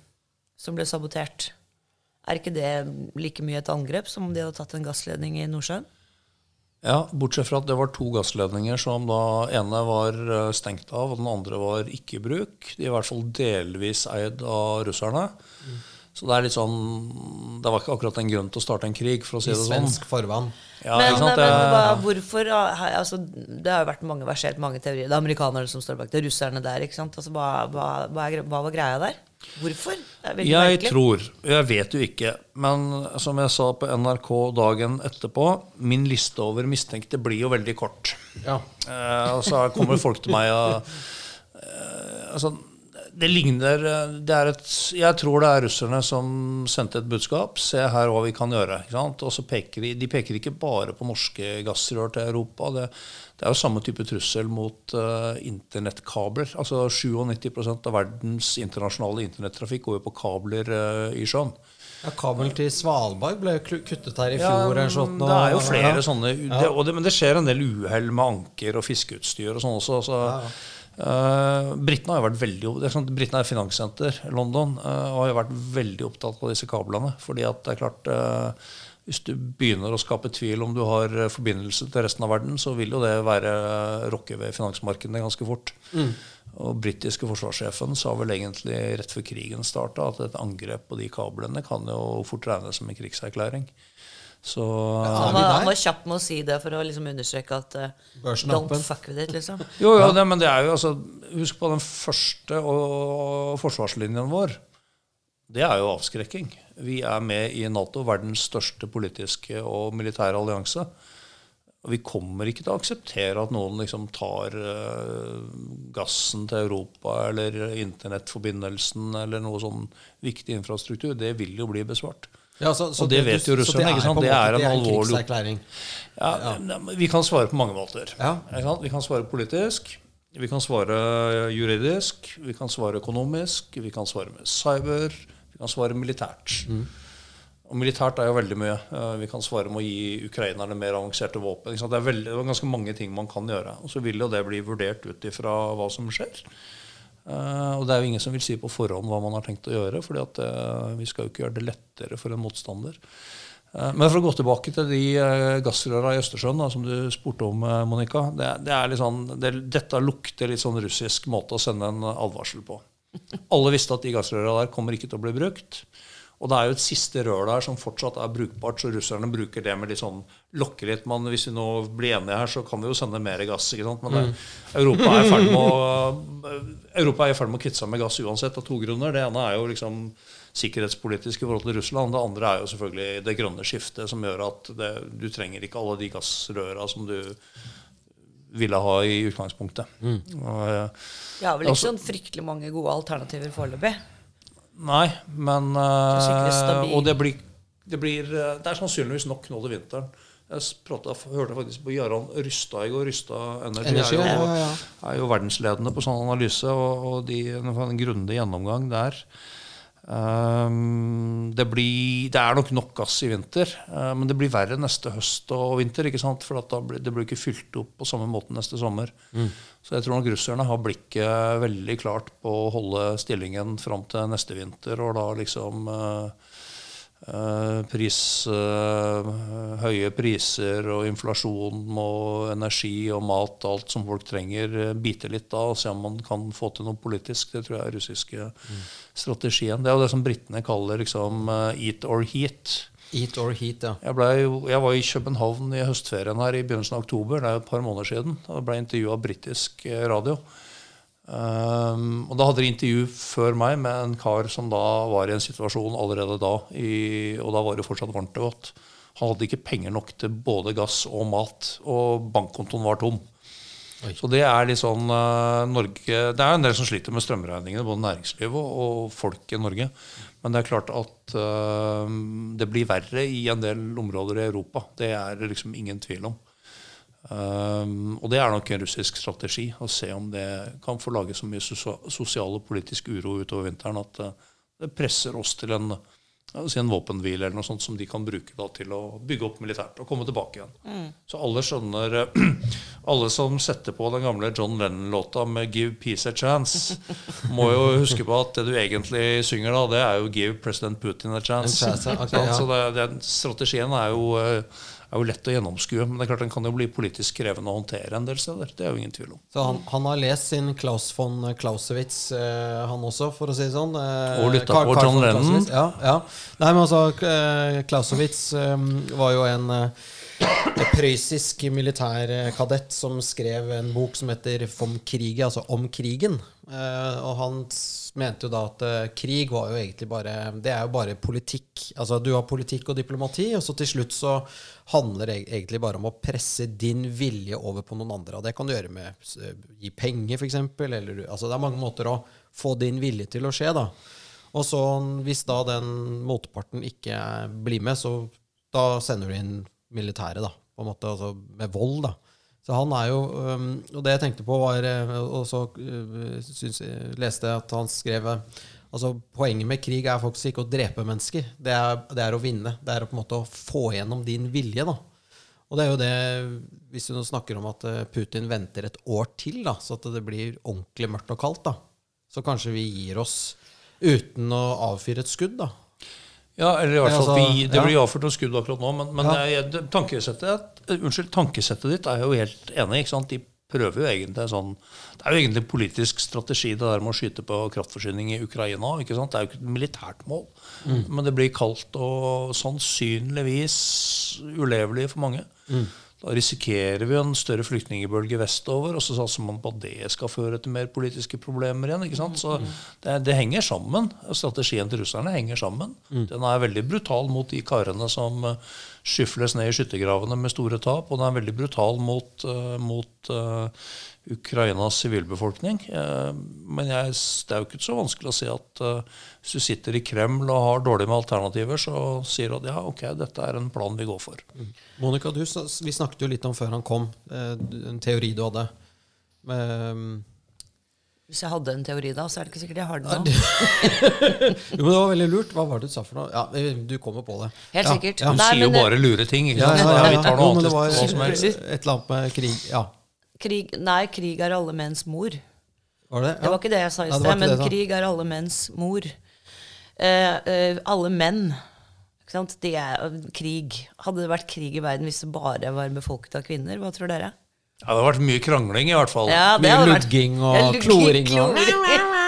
som ble sabotert, er ikke det like mye et angrep som om de hadde tatt en gassledning i Nordsjøen? Ja, Bortsett fra at det var to gassledninger som da ene var eh, stengt av, og den andre var ikke i bruk. De er i hvert fall delvis eid av russerne. Så det er litt sånn Det var ikke akkurat en grunn til å starte en krig, for å si I det sånn. svensk farvann. Ja, men, sant, det, men hva, hvorfor altså, Det har jo vært mange versert mange teorier. Det er amerikanerne som står bak det, russerne der. ikke sant? Altså, hva, hva, hva, er, hva var greia der? Hvorfor? Det er veldig Jeg merkelig. tror, jeg vet jo ikke, men som jeg sa på NRK dagen etterpå, min liste over mistenkte blir jo veldig kort. Ja. Eh, og så kommer folk til meg og eh, altså, Det ligner eh, det et, Jeg tror det er russerne som sendte et budskap. Se her hva vi kan gjøre. Ikke sant? Og så peker de, de peker ikke bare på norske gassrør til Europa. Det, det er jo samme type trussel mot uh, internettkabler. Altså 97% av verdens internasjonale internettrafikk går jo på kabler uh, i sjøen. ja, Kabelen til Svalbard ble kuttet her i Ja, fjor. eller sånt, det er jo flere ja. sånne det, og det, Men det skjer en del uhell med anker og fiskeutstyr og sånn også. Så, eh, Britene har jo vært veldig det er sånn, Britene er finanssenter i London eh, og har jo vært veldig opptatt av disse kablene. fordi at det er klart eh, Hvis du begynner å skape tvil om du har forbindelse til resten av verden, så vil jo det være rokke ved finansmarkedene ganske fort. Og britiske forsvarssjefen sa vel egentlig rett før krigen starta at et angrep på de kablene kan jo fort regnes som en krigserklæring. Så Han Er var, han var kjapp med å si det for å liksom understreke at uh, Don't fuck with it, liksom. (laughs) Jo, jo, det, men det er jo altså Husk på den første og forsvarslinjen vår. Det er jo avskrekking. Vi er med i Nato, verdens største politiske og militære allianse. Og vi kommer ikke til å akseptere at noen liksom tar uh, gassen til Europa eller internettforbindelsen eller noe sånn viktig infrastruktur. Det vil jo bli besvart. Ja, så, så Og det vet jo russerne, ikke sant? Det er en det alvorlig- krigserklæring. Ja, nei, Vi kan svare på mange måter. Ja. Vi kan svare politisk. Vi kan svare juridisk, vi kan svare økonomisk, vi kan svare med cyber, vi kan svare militært. Og militært er jo veldig mye. Eh, Vi kan svare med å gi ukrainerne mer avanserte våpen. Det er, veldig, det er ganske mange ting man kan gjøre. Og så vil jo det bli vurdert ut ifra hva som skjer. Eh, og det er jo ingen som vil si på forhånd hva man har tenkt å gjøre, fordi eh, vi skal jo ikke gjøre det lettere for en motstander. Eh, Men for å gå tilbake til de gassrøra i Østersjøen da, som du spurte om, Monica. Det, det er litt sånn, det, dette lukter litt sånn russisk måte å sende en advarsel på. Alle visste at de gassrøra der kommer ikke til å bli brukt. Og det er jo et siste rør der som fortsatt er brukbart, så russerne bruker det med litt sånn lokke litt. Men hvis vi nå blir enige her, så kan vi jo sende mer gass. ikke sant? Men det, Europa er i ferd med å Europa er i ferd med å kvitte seg med gass uansett, av to grunner. Det ene er jo liksom sikkerhetspolitisk i forhold til Russland. Det andre er jo selvfølgelig det grønne skiftet, som gjør at det, du trenger ikke alle de gassrøra som du ville ha i utgangspunktet. Og, ja, Vi har vel ikke Altså- sånn fryktelig mange gode alternativer foreløpig. Nei, men stabil. Og det blir, det blir eh, Det er sannsynligvis nok nå til vinteren. Jeg pratet, hørte faktisk på Jarand Rysta i går. Rysta Energy, Energy, er, jo, ja, ja, er jo verdensledende på sånn analyse, og, og de en grundig gjennomgang der. Ehm, det, blir, det er nok nok gass i vinter, uh, men det blir verre neste høst og vinter. ikke sant? For at da blir, det blir ikke fylt opp på samme måte neste sommer. Så jeg tror nok russerne har blikket veldig klart på å holde stillingen fram til neste vinter, og da liksom eh, pris, eh, høye priser og inflasjon og energi og mat, alt som folk trenger, eh, bite litt av og se om man kan få til noe politisk. Det tror jeg er russiske strategien. Det er jo det som britene kaller liksom eh, eat or heat. Eat or heat, ja. Jeg, ble, jeg var i København i høstferien her i begynnelsen av oktober. Det er et par måneder siden. Da ble intervjua av britisk eh, radio. Um, og da hadde de intervju før meg med en kar som da var i en situasjon allerede da. I, og da var det fortsatt varmt og godt. Han hadde ikke penger nok til både gass og mat, og bankkontoen var tom. Oi. Så det er litt sånn uh, Norge Det er en del som sliter med strømregningene, både næringslivet og, og folk i Norge. Men det er klart at uh, det blir verre i en del områder i Europa. Det er det liksom ingen tvil om. Um, og det er nok en russisk strategi å se om det kan få lage så mye sosial og politisk uro utover vinteren at eh, det presser oss til en, si en våpenhvile eller noe sånt som de kan bruke da, til å bygge opp militært og komme tilbake igjen. Så alle skjønner (clears throat) Alle som setter på den gamle John Lennon-låta med 'Give peace a chance', (laughs) må jo huske på at det du egentlig synger da, det er jo 'Give President Putin a chance'. En chance, ok, Sant? ja. Så det, den strategien er jo, eh, er jo lett å gjennomskue. Men det er klart den kan jo bli politisk krevende å håndtere en del steder. Det er jo ingen tvil om. Så han, han har lest sin Klaus von Clausewitz, eh, han også, for å si det sånn. Eh, Og lyttet på John Lennon. Ja, ja. Nei, men altså, eh, Clausewitz eh, var jo en eh, prøyssisk militærkadett som skrev en bok som heter Vom Kriege, altså om krigen. Eh, og han mente jo da at eh, krig var jo egentlig bare Det er jo bare politikk. Altså du har politikk og diplomati, og så til slutt så handler det egentlig bare om å presse din vilje over på noen andre. Og det kan du gjøre med gi penger, f.eks. Eller altså det er mange måter å få din vilje til å skje, da. Og så hvis da den motparten ikke blir med, så da sender du inn militæret, da. På en måte, altså med vold, da. Så han er jo Og det jeg tenkte på, var øh, Og så synes, leste jeg at han skrev øh, Altså Poenget med krig er faktisk ikke å drepe mennesker. Det er, det er å vinne. Det er på en måte å få gjennom din vilje, da. Og det er jo det Hvis du nå snakker om at øh, Putin venter et år til, da, så at det blir ordentlig mørkt og kaldt, da, så kanskje vi gir oss uten å avfyre et skudd, da. Ja, eller i hvert fall Altså, vi, Det blir avført noen skudd akkurat nå, men, men jeg, tankesettet, unnskyld, tankesettet ditt er jo helt enig ikke sant? De prøver jo egentlig sånn Det er jo egentlig politisk strategi, det der med å skyte på kraftforsyning i Ukraina. ikke sant? Det er jo ikke et militært mål, men det blir kaldt og sannsynligvis ulevelig for mange. Da risikerer vi en større flyktningbølge vestover, og så satser man på at det skal føre til mer politiske problemer igjen. ikke sant? Så det, det henger sammen. Strategien til russerne henger sammen. Den er veldig brutal mot de karene som eh, skyfles ned i skyttergravene med store tap, og den er veldig brutal mot, eh, mot eh, Ukrainas sivilbefolkning. Eh, men jeg, det er jo ikke så vanskelig å si at eh, hvis du sitter i Kreml og har dårlig med alternativer, så sier du at ja, ok, dette er en plan vi går for. Monica, du, vi snakket jo litt om før han kom, eh, en teori du hadde. Men, Hvis jeg hadde en teori da, så er det ikke sikkert jeg har den nå. (laughs) jo, men det var veldig lurt. Hva var det du sa for noe? Ja, Du kommer på det. Helt sikkert. Ja. Du sier jo bare lure ting. Ikke Ja, ja, ja, ja, Vi tar noe det annet var et eller annet med krig Ja, Krig, nei, krig er alle menns mor. var det det? Det var ikke det jeg sa i sted, men det, krig er alle menns mor. Eh, eh, alle menn. Ikke sant? De er krig. Hadde det vært krig i verden hvis det bare var befolket av kvinner? Hva tror dere? Ja, det hadde vært mye krangling, i hvert fall. Ja, Mye lugging og kloring. kloring og.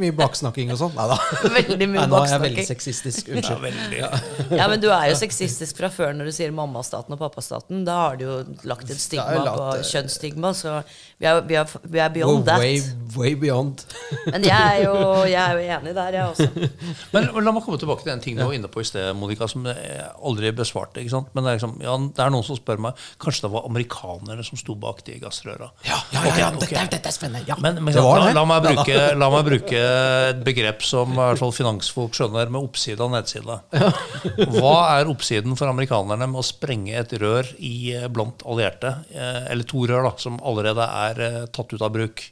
Mye baksnakking og sånn. Nei da. Veldig mye Nei, nå er jeg veldig sexistisk. Ja, Unnskyld. veldig. (laughs) Ja, men du er jo sexistisk fra før når du sier mammastaten og pappastaten. Da har du jo lagt et stigma er på lagt, eh, kjønnsstigma, så vi er, vi er, vi er beyond Oh, way, that. way beyond. Men jeg er, jo, jeg er jo enig der, jeg også. (laughs) Men la meg komme tilbake til en ting du var inne på i sted, Monica, som jeg aldri besvarte. ikke sant? Men det er, liksom, ja, det er noen som spør meg Kanskje det var amerikanere som sto bak de gassrøra. Ja, ja, ja, ja, okay. ok. Dette, dette er spennende. Ja. Men, men det var la, det. la, meg bruke, la meg bruke et begrep som i hvert fall finansfolk skjønner, med oppside og nedside. (laughs) Hva er oppsiden for amerikanerne med å sprenge et rør i, eh, blant allierte? eh, Eller to rør da, som allerede er eh, tatt ut av bruk.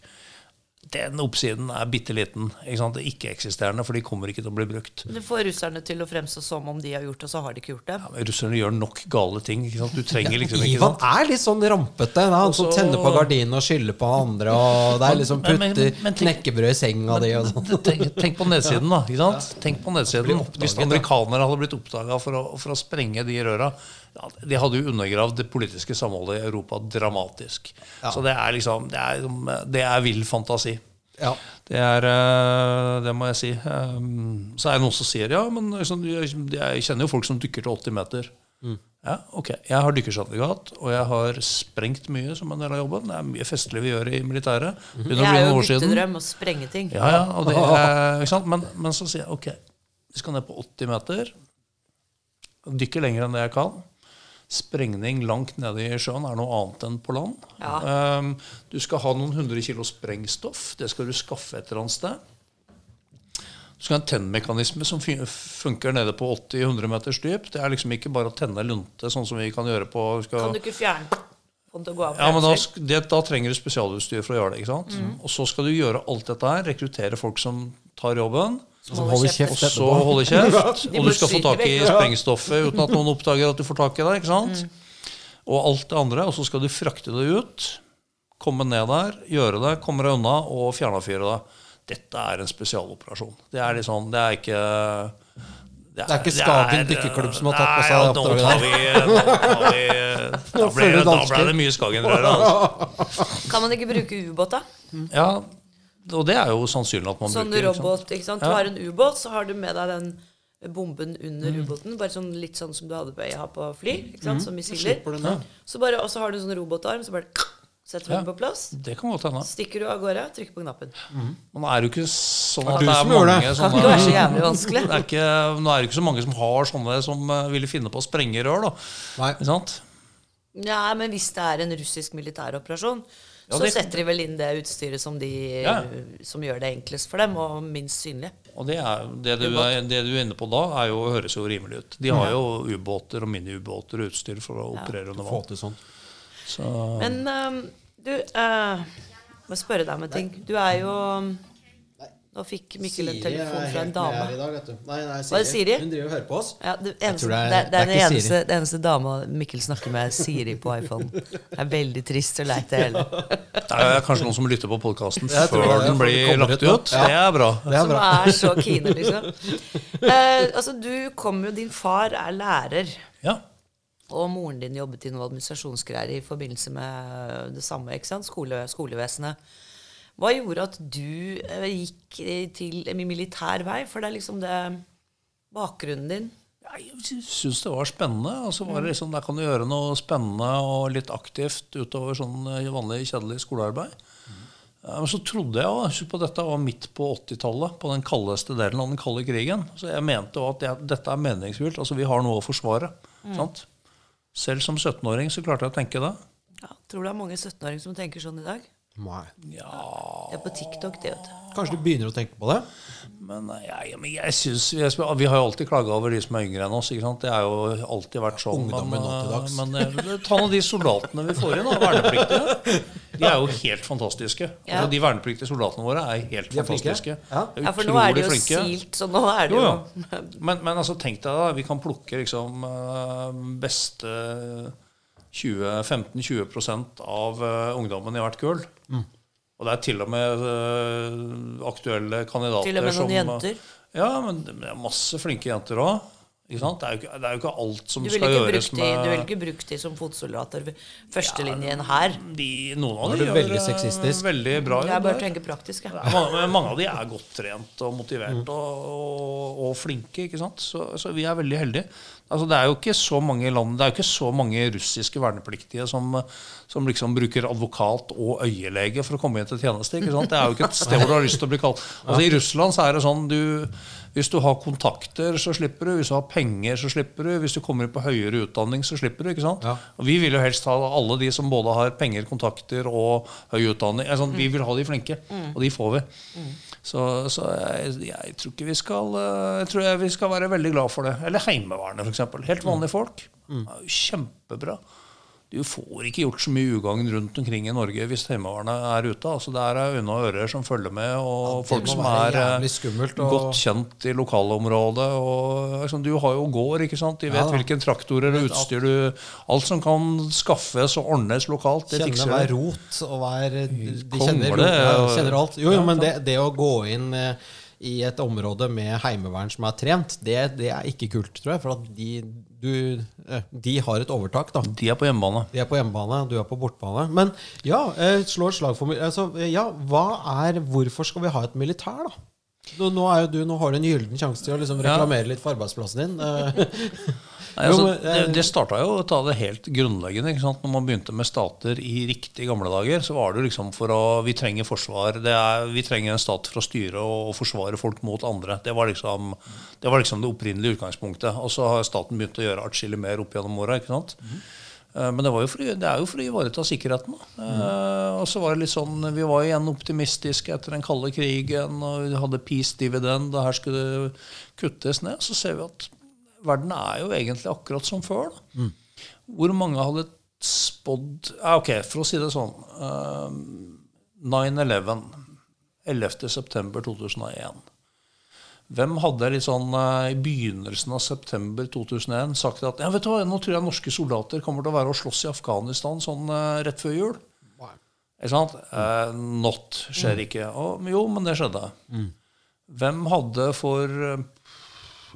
Den oppsiden er bitte liten. Er ikke-eksisterende, for de kommer ikke til å bli brukt. Det får russerne til å fremstå som om de har gjort det, og så har de ikke gjort det. Ja, men Russerne gjør nok gale ting. Ikke sant? Du trenger liksom ikke Ivan er litt sånn rampete. Han Også, som tenner på gardinen og skylder på andre. Og det er liksom putter knekkebrød i senga di og sånn. (laughs) Tenk, tenk på nedsiden, da. Ikke sant? Tenk på nedsiden. Hvis amerikanere hadde blitt oppdaga for, for å sprenge de røra ja, De hadde jo undergravd det politiske samholdet i Europa dramatisk. Så det er liksom Det er, det er vill fantasi. Ja. Det er eh, Det må jeg si. Um, Så er det noen som sier ja, men liksom, jeg kjenner jo folk som dykker til 80 meter. Ja, ok. Jeg har dykkersertifikat, og jeg har sprengt mye som en del av jobben. Det er mye festlig vi gjør i militæret. Det å er jo byttedrøm å sprenge ting. Ja, ja, og det (laughs) er, ikke sant? Men, men så sier jeg ok, vi skal ned på 80 meter. Dykker lenger enn det jeg kan. Sprengning langt nede i sjøen er noe annet enn på land. Ja. Um, du skal ha noen hundre kilo sprengstoff. Det skal du skaffe et eller annet sted. Du skal ha en tennmekanisme som fun- funker nede på 80-100 meters dyp. Det er liksom ikke bare å tenne lunte, sånn som vi kan gjøre på skal, Kan du ikke fjerne ja, men da, det, da trenger du spesialutstyr for å gjøre det. ikke sant? Mm. Og så skal du gjøre alt dette her, rekruttere folk som tar jobben. Som holder kjeft Og så holder holde kjeft. (laughs) Og du skal få tak i sprengstoffet uten at noen (laughs) oppdager at du får tak i det. ikke sant? Mm. Og alt det andre. Og så skal du frakte det ut. Komme ned der, gjøre det, komme deg unna og fjernavfyre det. Dette er en spesialoperasjon. Det er liksom, det er ikke det er ikke Skagen dykkerklubb som har tatt på seg det oppdraget vi (laughs) Da det- ble det mye Skagen-røre. Altså. Kan man ikke bruke ubåt, da? Ja, og det er jo sannsynlig at man Sånn bruker. Sånn robot, ikke sant? Du har en ubåt, så har du med deg den bomben under Mm. ubåten. Bare sånn, litt sånn som du hadde på, har på fly. ikke sant? Som missiler. Så bare, og så har du en sånn robotarm, så bare setter du Ja. den på plass. Det kan godt hende. Stikker du av gårde, trykker på knappen. Men er det jo ikke sånn Det er at det er det. mange Kan sånne ikke være så jævlig vanskelig. det er ikke, Nå er det ikke så mange som har sånne som eh, ville finne på å sprenge rør. da. Nei. Ikke sant? Ja, men hvis det er en russisk militæroperasjon, Ja, så setter de vel inn det utstyret som, de, Ja. som gjør det enklest for dem, og minst synlig. Og det, er, det, du er, det du er inne på da, er jo, høres jo rimelig ut. De har jo ubåter og miniubåter og utstyr for å operere under vann. sånn. Så, Men um, du uh, Må spørre deg om en ting. Du er jo Nå fikk Mikkel en telefon fra en dame. Nei, nei, Hva er det Siri? Hun driver og hører på oss. Ja, det, eneste, det, er, det, er- er, det, er er den ikke eneste, Siri. det eneste dama Mikkel snakker med, er Siri på iPhone. Det er veldig trist og leit, det hele. det er kanskje noen som lytter på podkasten før det, den blir lagt ut ut. Ja. Det er bra. Det er Som bra. er så kine, liksom. Eh, altså, du kom jo Din far er lærer. Ja. Og moren din jobbet i noe administrasjonsgreier i forbindelse med det samme, ikke sant? Skole, skolevesenet. Hva gjorde at du eh, gikk til militær vei? For det er liksom det bakgrunnen din. Jeg syns det var spennende. Og så var det liksom, Der kan du gjøre noe spennende og litt aktivt utover sånn eh, vanlig kjedelig skolearbeid. Ja, Men så trodde jeg, jo på dette var midt på 80-tallet, på den kaldeste delen av den kalde krigen. Så jeg mente jo at jeg, dette er meningsfylt. Altså, vi har noe å forsvare. Sant? Selv som 17-åring så klarte jeg å tenke det. Ja, tror du det er mange 17-åringer som tenker sånn i dag? Nei. Det er på TikTok, det, vet du. Kanskje du begynner å tenke på det? Men eh, jeg, men jeg synes, vi, er- vi har jo alltid klaga over de som er yngre enn oss. ikke sant? Det har jo alltid vært sånn. Ungdommen men, nå til dags. eh, men eh, ta nå de soldatene vi får inn, da, vernepliktige. de er jo helt fantastiske. Ja. Altså, de vernepliktige soldatene våre er helt er fantastiske. Ja. De Ja, for nå er det jo flinke. silt, så nå er det Jo, jo. Men, men altså, tenk deg da, vi kan plukke liksom beste 20-15-20 av eh, ungdommen i hvert kull. Mm. Og det er til og med eh, aktuelle kandidater Til og med noen som jenter. Ja, men det er masse flinke jenter òg. Det, er jo ikke- det er jo ikke alt som skal gjøres med de, du vil ikke bruke de som fotsoldater ved førstelinjen her. de, Noen av er de gjør veldig sexistisk. veldig bra Jeg bare tenker praktisk, jeg. Ja, mange, mange av de er godt trent og Mm. motivert og, og, og flinke. ikke sant? Så, så vi er veldig heldige. Altså, det er jo ikke så mange land, det er jo ikke så mange russiske vernepliktige som, som liksom bruker advokat og øyelege for å komme inn til tjeneste. ikke sant? Det er jo ikke et sted hvor du har lyst til å bli kalt. (laughs) Altså, I Russland så er det sånn du, Hvis du har kontakter, så slipper du. Hvis du har penger, så slipper du. Hvis du kommer inn på høyere utdanning, så slipper du. ikke sant? Ja. Og Vi vil jo helst ha alle de som både har penger, kontakter og høy utdanning. Altså, Vi vil ha de flinke, og de får vi. Så, så jeg, jeg tror ikke vi skal eh, Jeg tror jeg vi skal være veldig glad for det. Eller Heimevernet, f.eks. Helt vanlige folk. Det er kjempebra. Du får ikke gjort så mye ugagn rundt omkring i Norge hvis Heimevernet er ute. Altså, det er øyne og ører som følger med, og ja, folk som er eh, skummelt, og- godt kjent i lokalområdet. Og, liksom, du har jo gård, ikke sant? De vet Ja hvilke traktorer og utstyr du Alt som kan skaffes og ordnes lokalt, det kjenner fikser hver rot og hver De kjenner, det, kjenner alt. Jo, jo, men det, det å gå inn eh, i et område med heimevern som er trent, det, det er ikke kult, tror jeg. For de, du, eh, de har et overtak, da. De er på hjemmebane. De er på hjemmebane, du er på bortbane. Men ja, slår slå et slag for altså, eh, Ja, hva er Hvorfor skal vi ha et militær, da? Nå, nå, du, nå har du en gyllen sjanse til å liksom reklamere litt for arbeidsplassen din. (laughs) Eh, Nei, altså, det, eh, det starta jo å ta det helt grunnleggende. Ikke sant? Når man begynte med stater i riktig gamle dager, så var det liksom for å Vi trenger forsvar. Det er, vi trenger en stat for å styre og, forsvare folk mot andre. Det var, liksom, det var liksom det opprinnelige utgangspunktet. Og så har staten begynt å gjøre atskillig mer opp gjennom åra. ikke sant? Eh, Men det, var jo for, det er jo for å ivareta sikkerheten. Mm. Uh, og så var det litt sånn, Vi var igjen optimistiske etter den kalde krigen, og vi hadde peace dividend, og her skulle det kuttes ned. Så ser vi at verden er jo egentlig akkurat som før. Da. Hvor mange hadde spådd ja, Ok, for å si det sånn. Uh, 9-11. 11.9.2001. Hvem hadde litt sånn eh, i begynnelsen av september 2001 sagt at ja, vet du hva, nå tror jeg norske soldater kommer til å være og slåss i Afghanistan sånn eh, rett før jul? Ikke sant? Eh, not skjer ikke. Og, jo, men det skjedde. Hvem hadde for eh,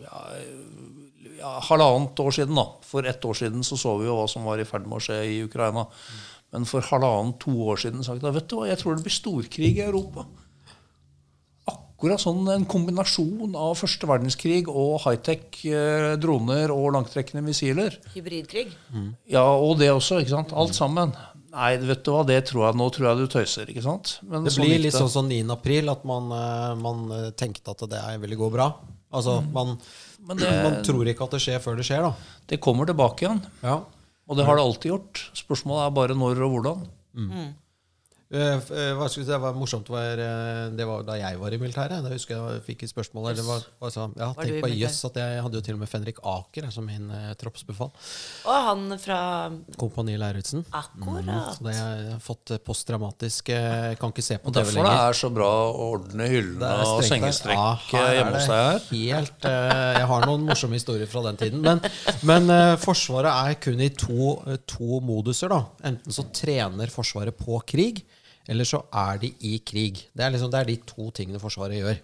ja, ja, halvannet år siden, da. For ett år siden så så vi jo hva som var i ferd med å skje i Ukraina. Men for halvannet, to år siden sagt at vet du hva, jeg tror det blir storkrig i Europa. Akkurat sånn en kombinasjon av første verdenskrig og high-tech eh, droner og langtrekkende missiler. Hybridkrig. Ja, og det også, ikke sant? Alt sammen. Nei, vet du hva, det tror jeg nå tror jeg du tøyser, ikke sant? Men Det sånn blir litt sånn som 9. april, at man, eh, man eh, tenkte at det er, ville gå bra. Altså, man, Men det- man tror ikke at det skjer før det skjer, da. Det kommer tilbake igjen. Ja. Og det har det alltid gjort. Spørsmålet er bare når og hvordan. Mm. eh, Hva skulle si, det var morsomt var, eh, Det var da jeg var i militæret. Da husker jeg jeg fikk et spørsmål der. sa, ja, Var Tenk på jøss at jeg hadde jo til og med Fenrik Aker som min eh, troppsbefal. Og han fra Kompani Lauritzen. Akkurat. Så det har jeg fått postdramatisk posttraumatisk eh, Kan ikke se på TV Derfor det lenger. er så bra å ordne hyllene og sengestrekk Ja, er hjemme hos deg her. Helt, eh, jeg har noen morsomme historier fra den tiden. Men, men eh, Forsvaret er kun i to, eh, to moduser. da Enten så trener Forsvaret på krig, eller så er de i krig. Det er, liksom, det er de to tingene Forsvaret gjør.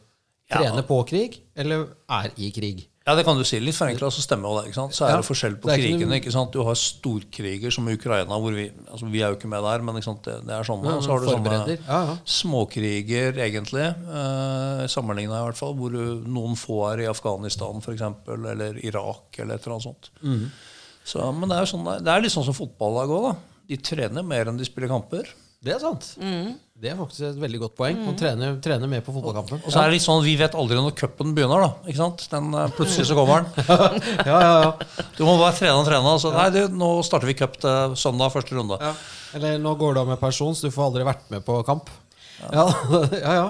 Ja. På krig, eller er i krig. Ja, det kan du si. Litt forenkla så stemmer jo det. ikke sant? Så er Ja. det forskjell på Det ikke krigene. ikke sant? Du har storkriger som Ukraina, hvor vi altså vi er jo ikke med der, men? Det, det er sånne. Og så har du sånne forbereder. Ja, ja. småkriger, egentlig, eh, sammenligna i hvert fall, hvor du, noen få er i Afghanistan f.eks., eller Irak, eller et eller annet sånt. Mm. Så, men det er, jo sånn, det er litt sånn som fotballag òg. De trener mer enn de spiller kamper. Det er sant. Det er faktisk et veldig godt poeng. Man trener, trener mer på fotballkampen. Og så er det litt sånn, Vi vet aldri når cupen begynner. da, ikke sant? Den, eh, plutselig så kommer den. (laughs) Ja, ja, ja. Du må bare trene og trene. Altså. Nei, du, nå starter vi cup til søndag, første runde. Ja. Eller nå går du av med pensjon, så du får aldri vært med på kamp. Ja, (laughs) ja. ja.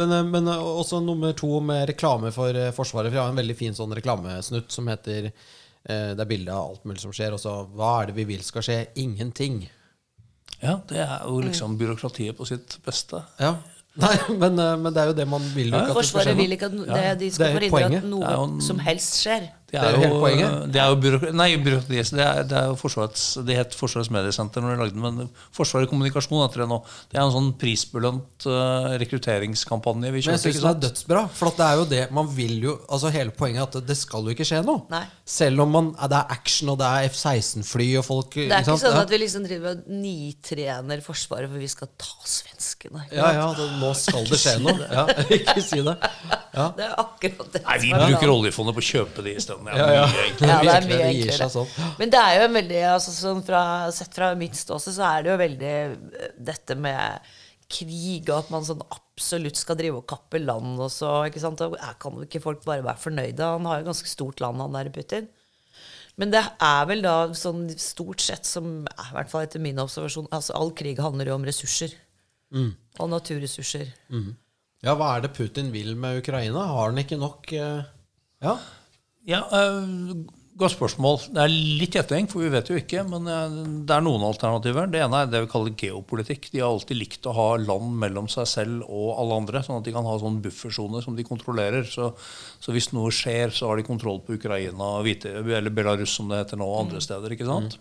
Men, eh, men eh, også nummer to med reklame for eh, Forsvaret. For jeg har en veldig fin sånn reklamesnutt som heter eh, Det er bilde av alt mulig som skjer, og så Hva er det vi vil skal skje? Ingenting. Ja, det er jo liksom byråkratiet på sitt beste. Ja. Nei, men, eh, men det er jo det man vil jo ikke at det skal skje. Forsvaret vil ikke at det, de det skal er forhindre poenget. at noe er en- som helst skjer. Det Det er jo hele poenget. Det er jo byråkrati, nei, byråkrati, det er, det er jo Forsvarets, det het Forsvarets mediesenter når de lagde den, men Forsvaret kommunikasjon heter det nå. Det er en sånn prisbelønt uh, rekrutteringskampanje vi Men jeg syns ikke det er dødsbra. For at det er jo det man vil jo Altså Hele poenget er at det skal jo ikke skje noe. Nei. Selv om man, det er action, og det er F-16-fly og folk Det er ikke sant? sånn at vi liksom driver og nitrener Forsvaret for vi skal ta svenskene. Ja, ja, det, nå skal det skje noe. (laughs) Ja, (laughs) ikke si det. Ja. Det er akkurat det. Nei, vi er bruker oljefondet på å kjøpe de isteden. Ja, ja. mye enklere. Ja, det er mye det gir enklere. seg sånn. Men det er jo en veldig altså, sånn fra, Sett fra mitt ståsted så er det jo veldig eh, dette med krig, og at man sånn absolutt skal drive og kappe land og så. ikke sant? Og er- kan jo ikke folk bare være fornøyde? Han har jo ganske stort land, han der Putin. Men det er vel da sånn stort sett som I hvert fall etter min observasjon altså All krig handler jo om ressurser. Og naturressurser. Ja, hva er det Putin vil med Ukraina? Har han ikke nok uh, Ja? Ja, eh, Godt spørsmål. Det er litt gjetting, for vi vet jo ikke. Men eh, det er noen alternativer. Det ene er det vi kaller geopolitikk. De har alltid likt å ha land mellom seg selv og alle andre, sånn at de kan ha sånn buffersoner som de kontrollerer. Så, så hvis noe skjer, så har de kontroll på Ukraina, Hvite, eller Belarus som det heter nå, og andre steder. ikke sant?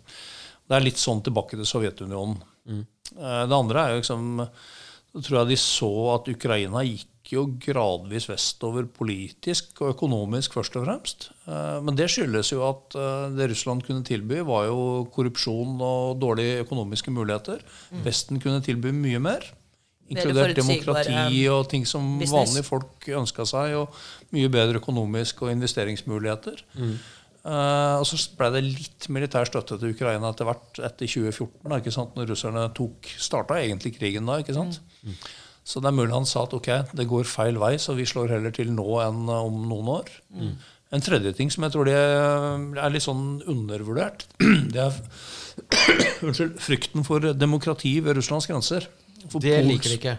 Det er litt sånn tilbake til Sovjetunionen. Eh, Det andre er jo liksom Så tror jeg de så at Ukraina gikk jo gradvis vestover politisk og økonomisk, først og fremst. Eh, Men det skyldes jo at eh, det Russland kunne tilby, var jo korrupsjon og dårlige økonomiske muligheter. Vesten kunne tilby mye mer. Inkludert demokrati og ting som business. vanlige folk ønska seg. Og mye bedre økonomisk og investeringsmuligheter. Eh, og så ble det litt militær støtte til Ukraina etter hvert etter 2014, da, ikke sant? når russerne tok, starta egentlig krigen da. ikke sant? Så det er mulig han sa at ok, det går feil vei, så vi slår heller til nå enn eh, om noen år. En tredje ting som jeg tror det er litt sånn undervurdert, (clears throat) det er (clears throat) unnskyld, frykten for demokrati ved Russlands grenser. For Det Pols- liker de ikke.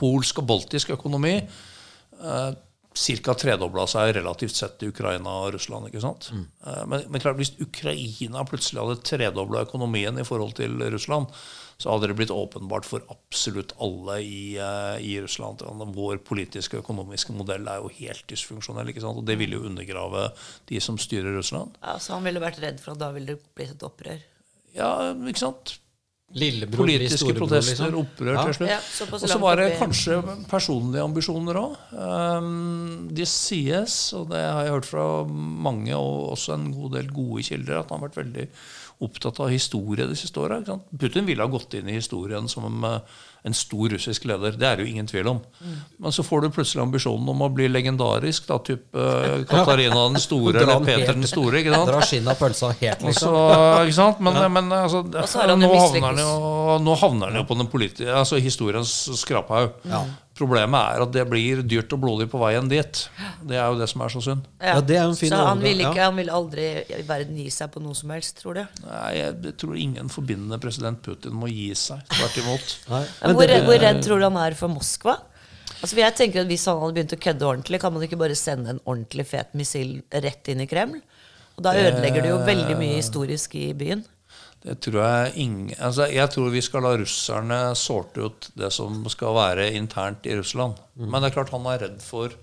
polsk og baltisk økonomi eh, ca. tredobla seg relativt sett i Ukraina og Russland. ikke sant? Eh, men, men klart, hvis Ukraina plutselig hadde tredobla økonomien i forhold til Russland, så hadde det blitt åpenbart for absolutt alle i, eh, i Russland. at Vår politiske og økonomiske modell er jo helt dysfunksjonell. ikke sant? Og det ville jo undergrave de som styrer Russland. Ja, så han ville vært redd for at da ville det blitt et opprør. Ja, ikke sant? Lillebror Politiske protester, liksom. opprør Ja. til slutt. Ja, og så var det kanskje personlige ambisjoner òg. det sies, og det har jeg hørt fra mange, og også en god del gode kilder, at han har vært veldig opptatt av historie de siste åra. Putin ville ha gått inn i historien som eh, en stor russisk leder. Det er det jo ingen tvil om. Mm. Men så får du plutselig ambisjonen om å bli legendarisk, da, type eh, (laughs) Katarina den store eller Peter den store. ikke sant? Dra skinnet av pølsa helt, liksom. så, (laughs) ikke sant? Men, men altså, nå, havner han jo, nå havner han jo på den politi altså historiens skraphaug. Problemet er at det blir dyrt og blodig på veien dit. Det er jo det som er så synd. Ja, det er en fin så han vil, ikke, han vil aldri i verden gi seg på noe som helst, tror du? Nei, jeg tror ingen forbinder president Putin med å gi seg. Tvert imot. (laughs) Hvor, hvor redd tror du han er for Moskva? Altså, jeg tenker at Hvis han hadde begynt å kødde ordentlig, kan man ikke bare sende en ordentlig fet missil rett inn i Kreml? Og Da ødelegger det jo veldig mye historisk i byen. Det tror jeg ingen altså Jeg tror vi skal la russerne sorte ut det som skal være internt i Russland. Men det er klart han er redd for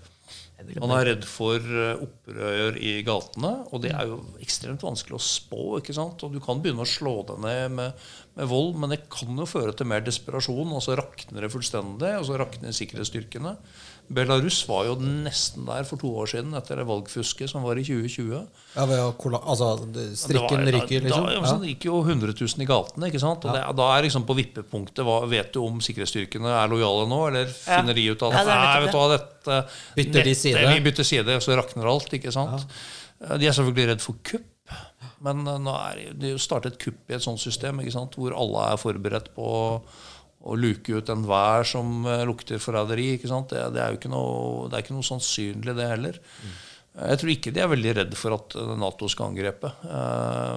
han er redd for eh, opprør i gatene, og det er jo ekstremt vanskelig å spå. ikke sant? Og Du kan begynne å slå det ned med, med vold, men det kan jo føre til mer desperasjon, og så rakner det fullstendig, og så rakner sikkerhetsstyrkene. Belarus var jo nesten der for to år siden, etter det valgfusket som var i 2020. Ja, altså, strikken var- ryker, liksom? Da, ja. Det gikk jo 100 000 i gatene. ikke sant? Og det, da er liksom på vippepunktet hva, Vet du om sikkerhetsstyrkene er lojale nå, eller finner de ut at Ja, det er Nei, vet du hva, dette Bytter de side? Vi bytter side, så rakner alt. ikke sant? De er selvfølgelig redd for kupp. Men eh, nå er det- jo startet kupp i et sånt system ikke sant? hvor alle er forberedt på å luke ut enhver som eh, lukter forræderi. Det, det er jo ikke noe, det er ikke noe sannsynlig, det heller. Jeg tror ikke de er veldig redd for at eh, Nato skal angrepe. eh,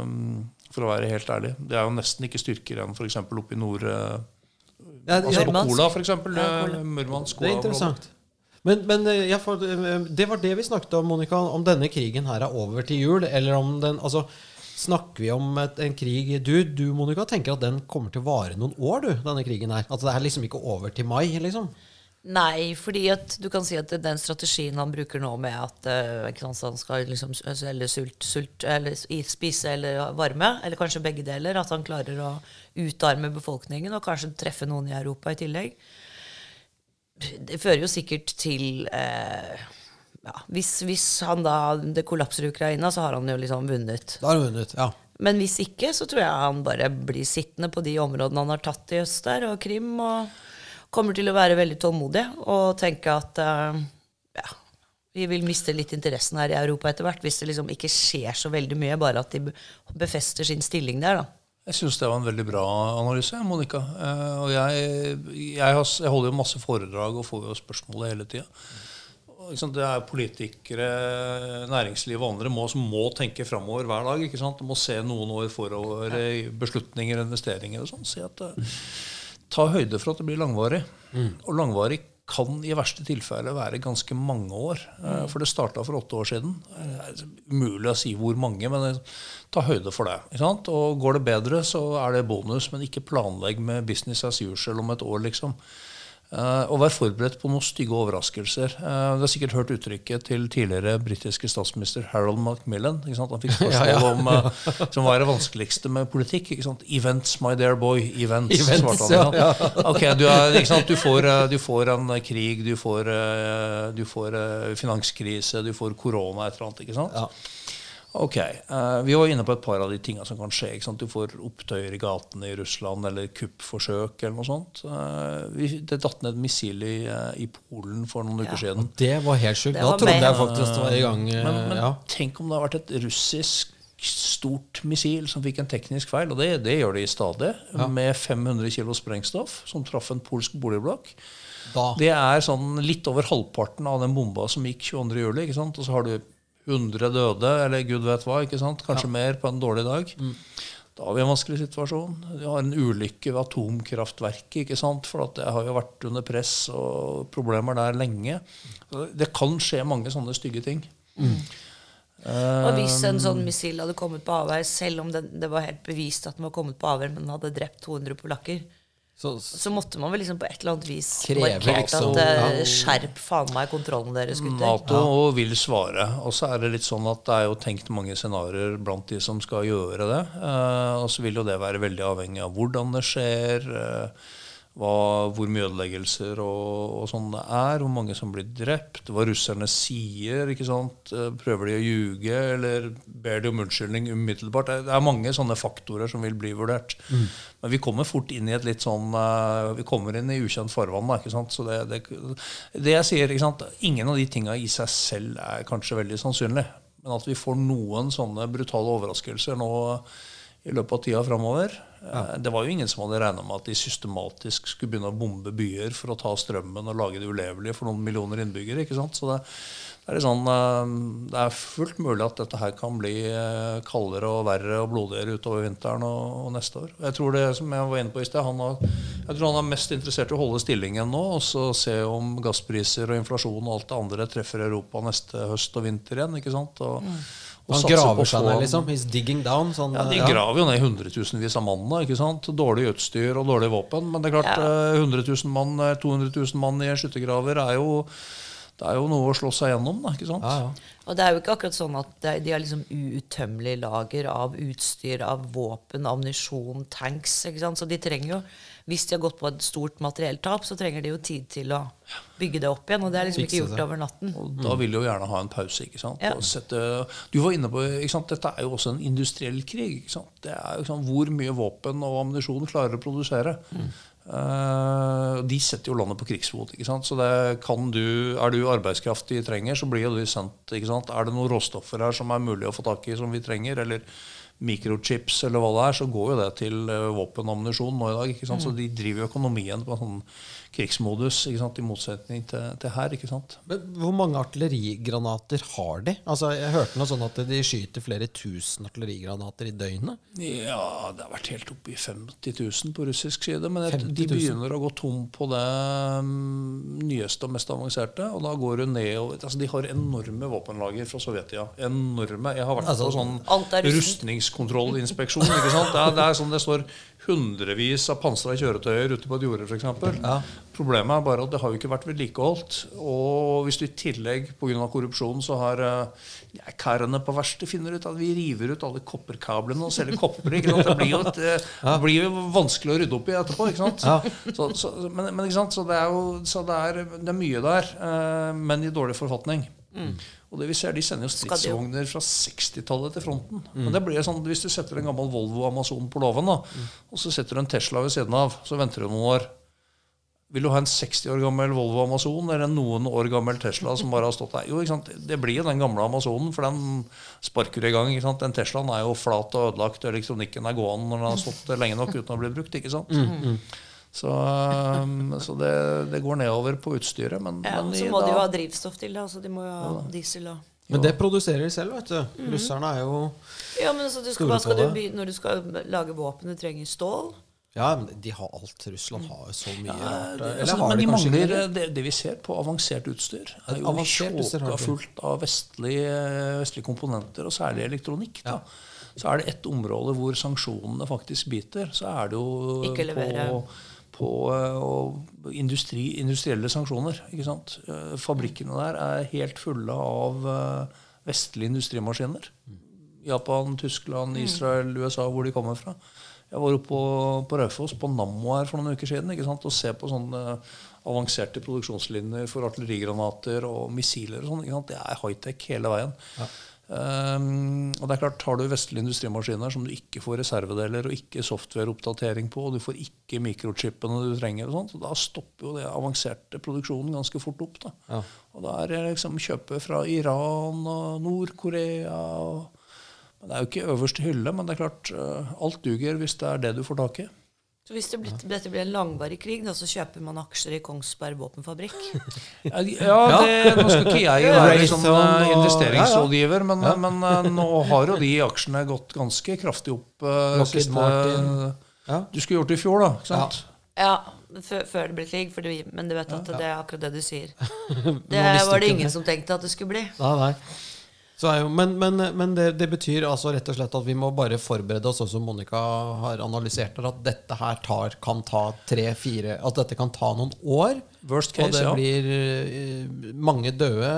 For å være helt ærlig. Det er jo nesten ikke styrker igjen f.eks. oppe i nord Ja, Altså Kola f.eks. Ja, Murmansk. Det er interessant. Men, men ja, for, det var det vi snakket om, Monica. Om denne krigen her er over til jul, eller om den Altså, Snakker vi om et, en krig Du, du Monica, tenker at den kommer til å vare noen år, du, denne krigen her? At det er liksom ikke over til mai, liksom? Nei, fordi at du kan si at den strategien han bruker nå med at uh, han skal liksom eller sult, sult, eller spise eller varme, eller kanskje begge deler, at han klarer å utarme befolkningen og kanskje treffe noen i Europa i tillegg, det fører jo sikkert til uh, ja, hvis, hvis, han da det kollapser i Ukraina, så har han jo liksom vunnet. Da har han vunnet, ja. Men hvis ikke, så tror jeg han bare blir sittende på de områdene han har tatt i øst der, og Krim. og kommer til å være veldig tålmodig og tenke at uh, ja, vi vil miste litt interessen her i Europa etter hvert hvis det liksom ikke skjer så veldig mye, bare at de befester sin stilling der. da. Jeg syns det var en veldig bra analyse, Monica. Uh, og jeg, jeg, har, jeg, holder jo masse foredrag og får jo spørsmål hele tida. Det er politikere, næringsliv og andre må, som må tenke framover hver dag. ikke sant? De må se noen år forover i beslutninger og investeringer. og sånn, si at uh, ta høyde for at det blir langvarig. Mm. Og langvarig kan i verste tilfelle være ganske mange år. Mm. For det starta for åtte år siden. Umulig å si hvor mange, men ta høyde for det. Og går det bedre, så er det bonus, men ikke planlegg med business as usual om et år, liksom. Uh, og vær forberedt på noen stygge overraskelser. Uh, du har sikkert hørt uttrykket til tidligere britiske statsminister Harold Macmillan. Han fikk (laughs) spørsmål ja, ja. om uh, som var det vanskeligste med politikk. Events, my dear boy. Events, events svarte han. Ja, ok, du, er, du, får, du, får, en krig, du får, du får finanskrise, du får korona, et eller annet. ikke sant? Ja. Ok. Uh, vi var inne på et par av de tingene som kan skje. Du får opptøyer i gatene i Russland eller kuppforsøk eller noe sånt. Uh, vi, det datt ned et missil i, uh, i, Polen for noen ja. uker siden. Det var helt sjukt. Da trodde jeg faktisk det var i gang. men, men ja. tenk om det har vært et russisk stort missil som fikk en teknisk feil, og det, det gjør de stadig, ja. med 500 kg sprengstoff som traff en polsk boligblokk. Da. Det er sånn litt over halvparten av den bomba som gikk 22.07. Og så har du 100 døde, eller gud vet hva. ikke sant? Kanskje ja. mer på en dårlig dag. Mm. Da har vi en vanskelig situasjon. Vi har en ulykke ved atomkraftverket. ikke sant? For det har jo vært under press og problemer der lenge. Det kan skje mange sånne stygge ting. Mm. Uh, og hvis en sånn missil hadde kommet på avveier, selv om det, det, var helt bevist at den var kommet på avveier, men den hadde drept 200 polakker, så, så, måtte man vel liksom på et eller annet vis markert liksom, at uh, ja. skjerp faen meg kontrollen deres, gutter. Nato ja. vil svare. Og så er det litt sånn at det er jo tenkt mange scenarioer blant de som skal gjøre det. Uh, og så vil jo det være veldig avhengig av hvordan det skjer. Uh, hva, hvor mye ødeleggelser og, og, sånn det er, hvor mange som blir drept, hva russerne sier. ikke sant? Eh, prøver de å ljuge, eller ber de om unnskyldning umiddelbart? Det er mange sånne faktorer som vil bli vurdert. Mm. Men vi kommer fort inn i et litt sånn eh, Vi kommer inn i ukjent farvann. Da, ikke sant? Så det, det, det jeg sier, ikke sant? ingen av de tinga i seg selv er kanskje veldig sannsynlig. Men at vi får noen sånne brutale overraskelser nå i løpet av tida framover, ja. Eh, det var jo ingen som hadde regna med at de systematisk skulle begynne å bombe byer for å ta strømmen og lage det ulevelige for noen millioner innbyggere. ikke sant? Så det, det, er sånn, eh, det, er fullt mulig at dette her kan bli eh, kaldere og verre og blodigere utover vinteren og, og neste år. Jeg tror det som jeg var inne på i sted, han har, jeg tror han er mest interessert i å holde stillingen nå og så se om gasspriser og inflasjon og alt det andre treffer Europa neste høst og vinter igjen. ikke sant? Og, mm. Han graver seg ned, liksom? He's digging down? Sånn, ja, De ja. graver jo ned hundretusenvis av mannene. ikke sant? Dårlig utstyr og dårlig våpen. Men det er klart, ja. 100 000 mann, 200 eh, 000 mann i skyttergraver er jo det er jo noe å slå seg gjennom. Da, ikke sant? Ja, ja. Og det er jo ikke akkurat sånn at de har liksom uuttømmelig lager av utstyr, av våpen, ammunisjon, tanks. ikke sant? Så de trenger jo hvis de har gått på et stort materielltap, så trenger de jo tid til å bygge det opp igjen. Og det er liksom ikke gjort over natten. Og da vil de jo gjerne ha en pause. ikke sant? Ja. Sette, du var inne på, ikke sant? Dette er jo også en industriell krig. ikke sant? Det er jo sånn, Hvor mye våpen og ammunisjon klarer å produsere. Mm. Uh, de setter jo landet på krigsfot. Så kan du, Er du arbeidskraft de trenger, så blir jo de sendt. ikke sant? Er det noen råstoffer her som er mulig å få tak i, som vi trenger? eller mikrochips eller hva det er, så går jo det til eh, våpen og ammunisjon nå i dag. ikke sant? Mm. Så de driver jo økonomien på en sånn krigsmodus, i motsetning til, til, her. ikke sant? Men Hvor mange artillerigranater har de? Altså, Jeg hørte noe sånn at de skyter flere tusen artillerigranater i døgnet? Ja, det har vært helt oppe i 50 000 på russisk side. Men de begynner å gå tom på det um, nyeste og mest avanserte. Og da går det ned altså De har enorme våpenlager fra Sovjetia. Enorme. Jeg har vært altså, på sånn rustningskontrollinspeksjon. ikke sant? Det er, det er sånn det står hundrevis av pansra kjøretøyer ute på et jorde, f.eks. Ja. Problemet er bare at det har jo ikke vært vedlikeholdt. Og hvis du i tillegg pga. korrupsjon så har uh, ja, karene på verste finner ut at vi river ut alle kopperkablene og selger kopper ikke sant? Det blir jo, et, eh, det blir jo vanskelig å rydde opp i etterpå. ikke sant? Ja. Så, så, men, men ikke sant? så det er jo så det er, det er mye der, eh, men i dårlig forfatning. Og det vi ser, De sender jo stridsvogner fra 60-tallet til fronten. Men det blir sånn, Hvis du setter en gammel Volvo Amazon på låven, da, og så setter du en Tesla ved siden av, så venter du noen år. Vil du ha en 60 år gammel Volvo Amazon eller en noen år gammel Tesla som bare har stått der? Jo, ikke sant? Det blir jo den gamle Amazonen, for den sparker i gang. ikke sant? Den Teslaen er jo flat og ødelagt, og elektronikken er gående når den har stått lenge nok uten å bli brukt. ikke sant? Så, um, så det, det går nedover på utstyret. Men, Ja, men så må må de jo ha drivstoff til det. Altså de må jo ha diesel og Men det produserer de selv, vet du. Russerne er jo Ja, men så du skal, Store skal på det. Når du skal lage våpen, du trenger stål. Ja, men de har alt. Russland har jo så mye ja, Det- altså, har men de de mangler det, det vi ser på avansert utstyr. er jo tjåka fullt av vestlige, vestlige komponenter, og særlig elektronikk. da. Så er det ett område hvor sanksjonene faktisk biter, så er det jo Ikke levere. på, på eh, industri, industrielle sanksjoner. ikke sant? Eh, Fabrikkene der er helt fulle av eh, vestlige industrimaskiner. Japan, Tyskland, Israel, USA, hvor de kommer fra. Jeg var oppe på, på Raufoss, på Nammo her for noen uker siden, ikke sant? og se på sånne avanserte produksjonslinjer for artillerigranater og missiler og sånn. Det er high-tech hele veien. Um, og det er klart, Har du vestlige industrimaskiner som du ikke får reservedeler og ikke softwareoppdatering på, og du får ikke mikrochipene du trenger, og sånt, så da stopper jo det avanserte produksjonen ganske fort opp. da. Ja. Og da er det liksom kjøpe fra Iran og Nord-Korea og men Det er jo ikke øverste hylle, men det er klart eh, alt duger hvis det er det du får tak i. Så hvis det blir, dette blir en langvarig krig, da, så kjøper man aksjer i Kongsberg våpenfabrikk. Ja, det, Nå skal ikke jeg være sånn eh, investeringsrådgiver, men, men eh, nå har jo de aksjene gått ganske kraftig opp. Uh, siste- Ja. Du skulle gjort det i fjor, da. ikke sant? Ja, før, før det ble krig, for det, men du vet at det er akkurat det du sier. (laughs) Det var det ingen som tenkte at det skulle bli. Nei, nei. Så jo, men men, men det, det betyr altså rett og slett at vi må bare forberede oss, sånn som Monica har analysert det, at dette her tar, kan ta tre-fire At dette kan ta noen år. Worst case, og det ja. blir eh, mange døde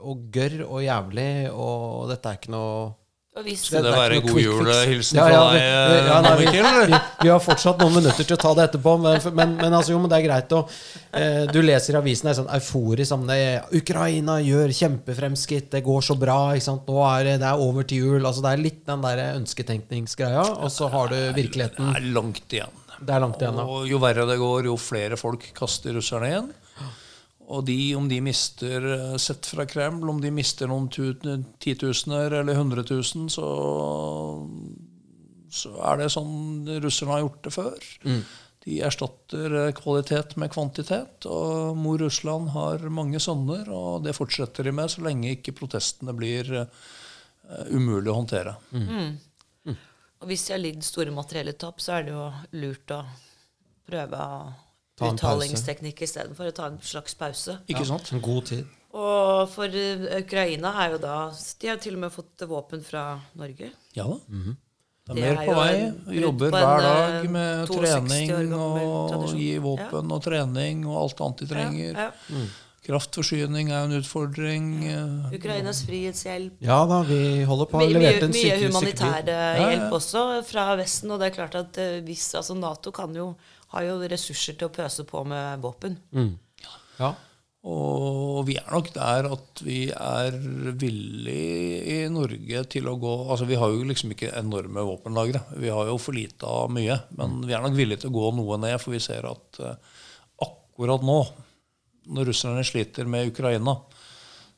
og gørr og jævlig, og dette er ikke noe Skal det være god jul-hilsen julehilsen Ja, fra deg, vi- ja, nei, vi, vi, har fortsatt noen minutter til å ta det etterpå, men, men, men altså, jo, men det er greit å eh, Du leser i avisen er sånn euforisk om det. Ukraina gjør kjempefremskritt, det går så bra. Ikke sant? Nå er det, det er over til jul. Altså, det er litt den der ønsketenkningsgreia, og så har du virkeligheten. Det er langt igjen. Det er langt igjen, da. Og jo verre det går, jo flere folk kaster russerne igjen. Og de, om de mister, eh, sett fra Kreml, om de mister noen tu- titusener eller hundretusen, så, så er det sånn russerne har gjort det før. De erstatter eh, kvalitet med kvantitet. Og mor Russland har mange sønner, og det fortsetter de med så lenge ikke protestene blir eh, umulig å håndtere. og hvis de har lidd store materielle tap, så er det jo lurt å prøve pause. Uttalingsteknikk istedenfor å ta en slags pause. Ikke sant? En god tid. Og for eh, Ukraina er jo da De har til og med fått våpen fra Norge. Ja da. Det er Det mer er på vei. jobber hver eh, dag med trening og gi våpen og trening og alt annet de trenger. Ja, ja. Kraftforsyning er en utfordring. eh, Ukrainas frihetshjelp. Ja da, vi holder på å mye, en mye humanitær eh, hjelp også fra Vesten. Og det er klart at eh, hvis altså Nato kan jo, har jo ressurser til å pøse på med våpen. Ja. Og vi er nok der at vi er villig i Norge til å gå Altså Vi har jo liksom ikke enorme våpenlagre. Vi har jo for lite av mye. Men vi er nok villige til å gå noe ned, for vi ser at eh, akkurat nå, når russerne sliter med Ukraina,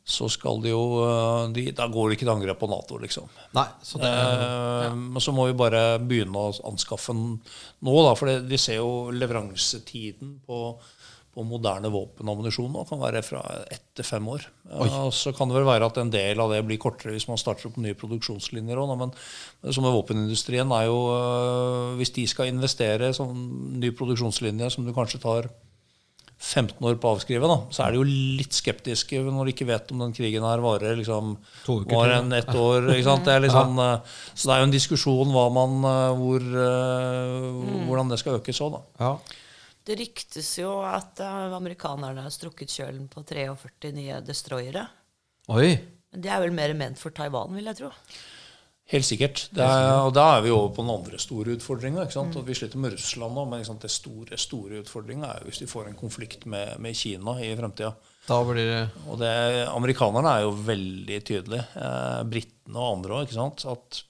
så skal de jo eh, de, Da går det ikke til angrep på Nato, liksom. Nei, så det Eh, Men så må vi bare begynne å anskaffe den nå, da. For det- vi ser jo leveransetiden på, på moderne våpen og ammunisjon nå kan være fra ett til fem år. Ja, så kan det vel være at en del av det blir kortere hvis man starter opp nye produksjonslinjer òg. Men det som med våpenindustrien er jo øh, Hvis de skal investere i sånn ny produksjonslinje som du kanskje tar 15 år på å avskrive, da, så er de jo litt skeptiske når de ikke vet om den krigen her varer liksom, To uker var til, en ett år. Ikke sant? Det er liksom... sånn, eh, så det er jo en diskusjon hva man, eh, hvor, eh, hvordan det skal økes òg, da. Ja. Det ryktes jo at amerikanerne har strukket kjølen på 43 nye destroyere. Oi. Men det er vel mer ment for Taiwan, vil jeg tro. Helt sikkert. Er, og da er vi over på den andre store utfordringa. Mm. vi sliter med Russland nå, men sant? det store store utfordringa er jo hvis de får en konflikt med, med Kina i fremtida. Det Og det, amerikanerne er jo veldig tydelige. Eh, Britene og andre òg. At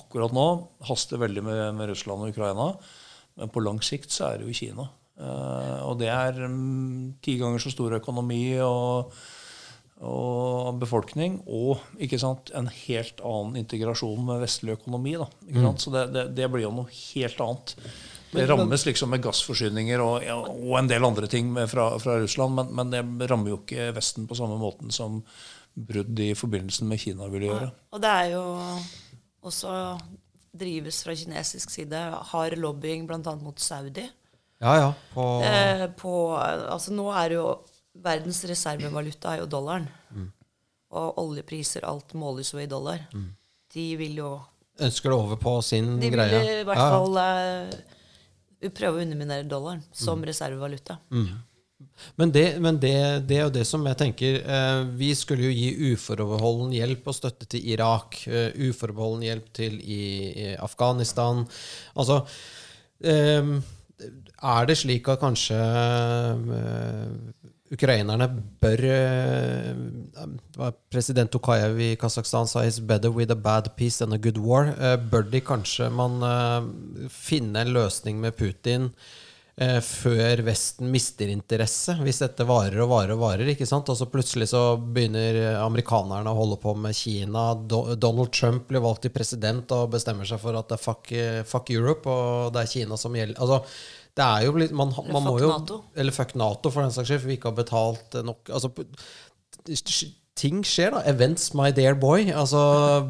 akkurat nå haster veldig med, med Russland og Ukraina. Men på lang sikt så er det jo Kina. Eh, og det er mm, ti ganger så stor økonomi og, og befolkning. Og ikke sant, en helt annen integrasjon med vestlig økonomi. Da, ikke sant? Så det, det, det blir jo noe helt annet. Det rammes liksom med gassforsyninger og, ja, og en del andre ting med, fra, fra Russland, men, men det rammer jo ikke Vesten på samme måten som brudd i forbindelsen med Kina ville gjøre. Og det er jo også drives fra kinesisk side hard lobbying bl.a. mot Saudi. Ja, ja. På Eh, på, altså nå er jo verdens reservevaluta er jo dollaren. Og oljepriser, alt måles jo i dollar. De vil jo Ønsker det over på sin De vil i hvert fall uh, prøve å underminere dollaren som reservevaluta. Men, det, men det, det er jo det som jeg tenker eh, Vi skulle jo gi uforbeholden hjelp og støtte til Irak. Eh, uforbeholden hjelp til i, i Afghanistan. Altså eh, Er det slik at kanskje ukrainerne bør eh, President Tokayev i Kasakhstan sa is better with a bad peace than a good war. Eh, bør de kanskje man eh, finne en løsning med Putin før Vesten mister interesse, hvis dette varer og varer og varer. ikke sant? Og så plutselig så begynner amerikanerne å holde på med Kina. Do Donald Trump blir valgt til president og bestemmer seg for at det er fuck, fuck Europe, og det er Kina som gjelder. Altså, det er jo litt, man, man må jo, NATO. Eller fuck Nato, for den saks skyld, for vi ikke har betalt nok altså, Ting skjer, da. Events, my dear boy. Altså,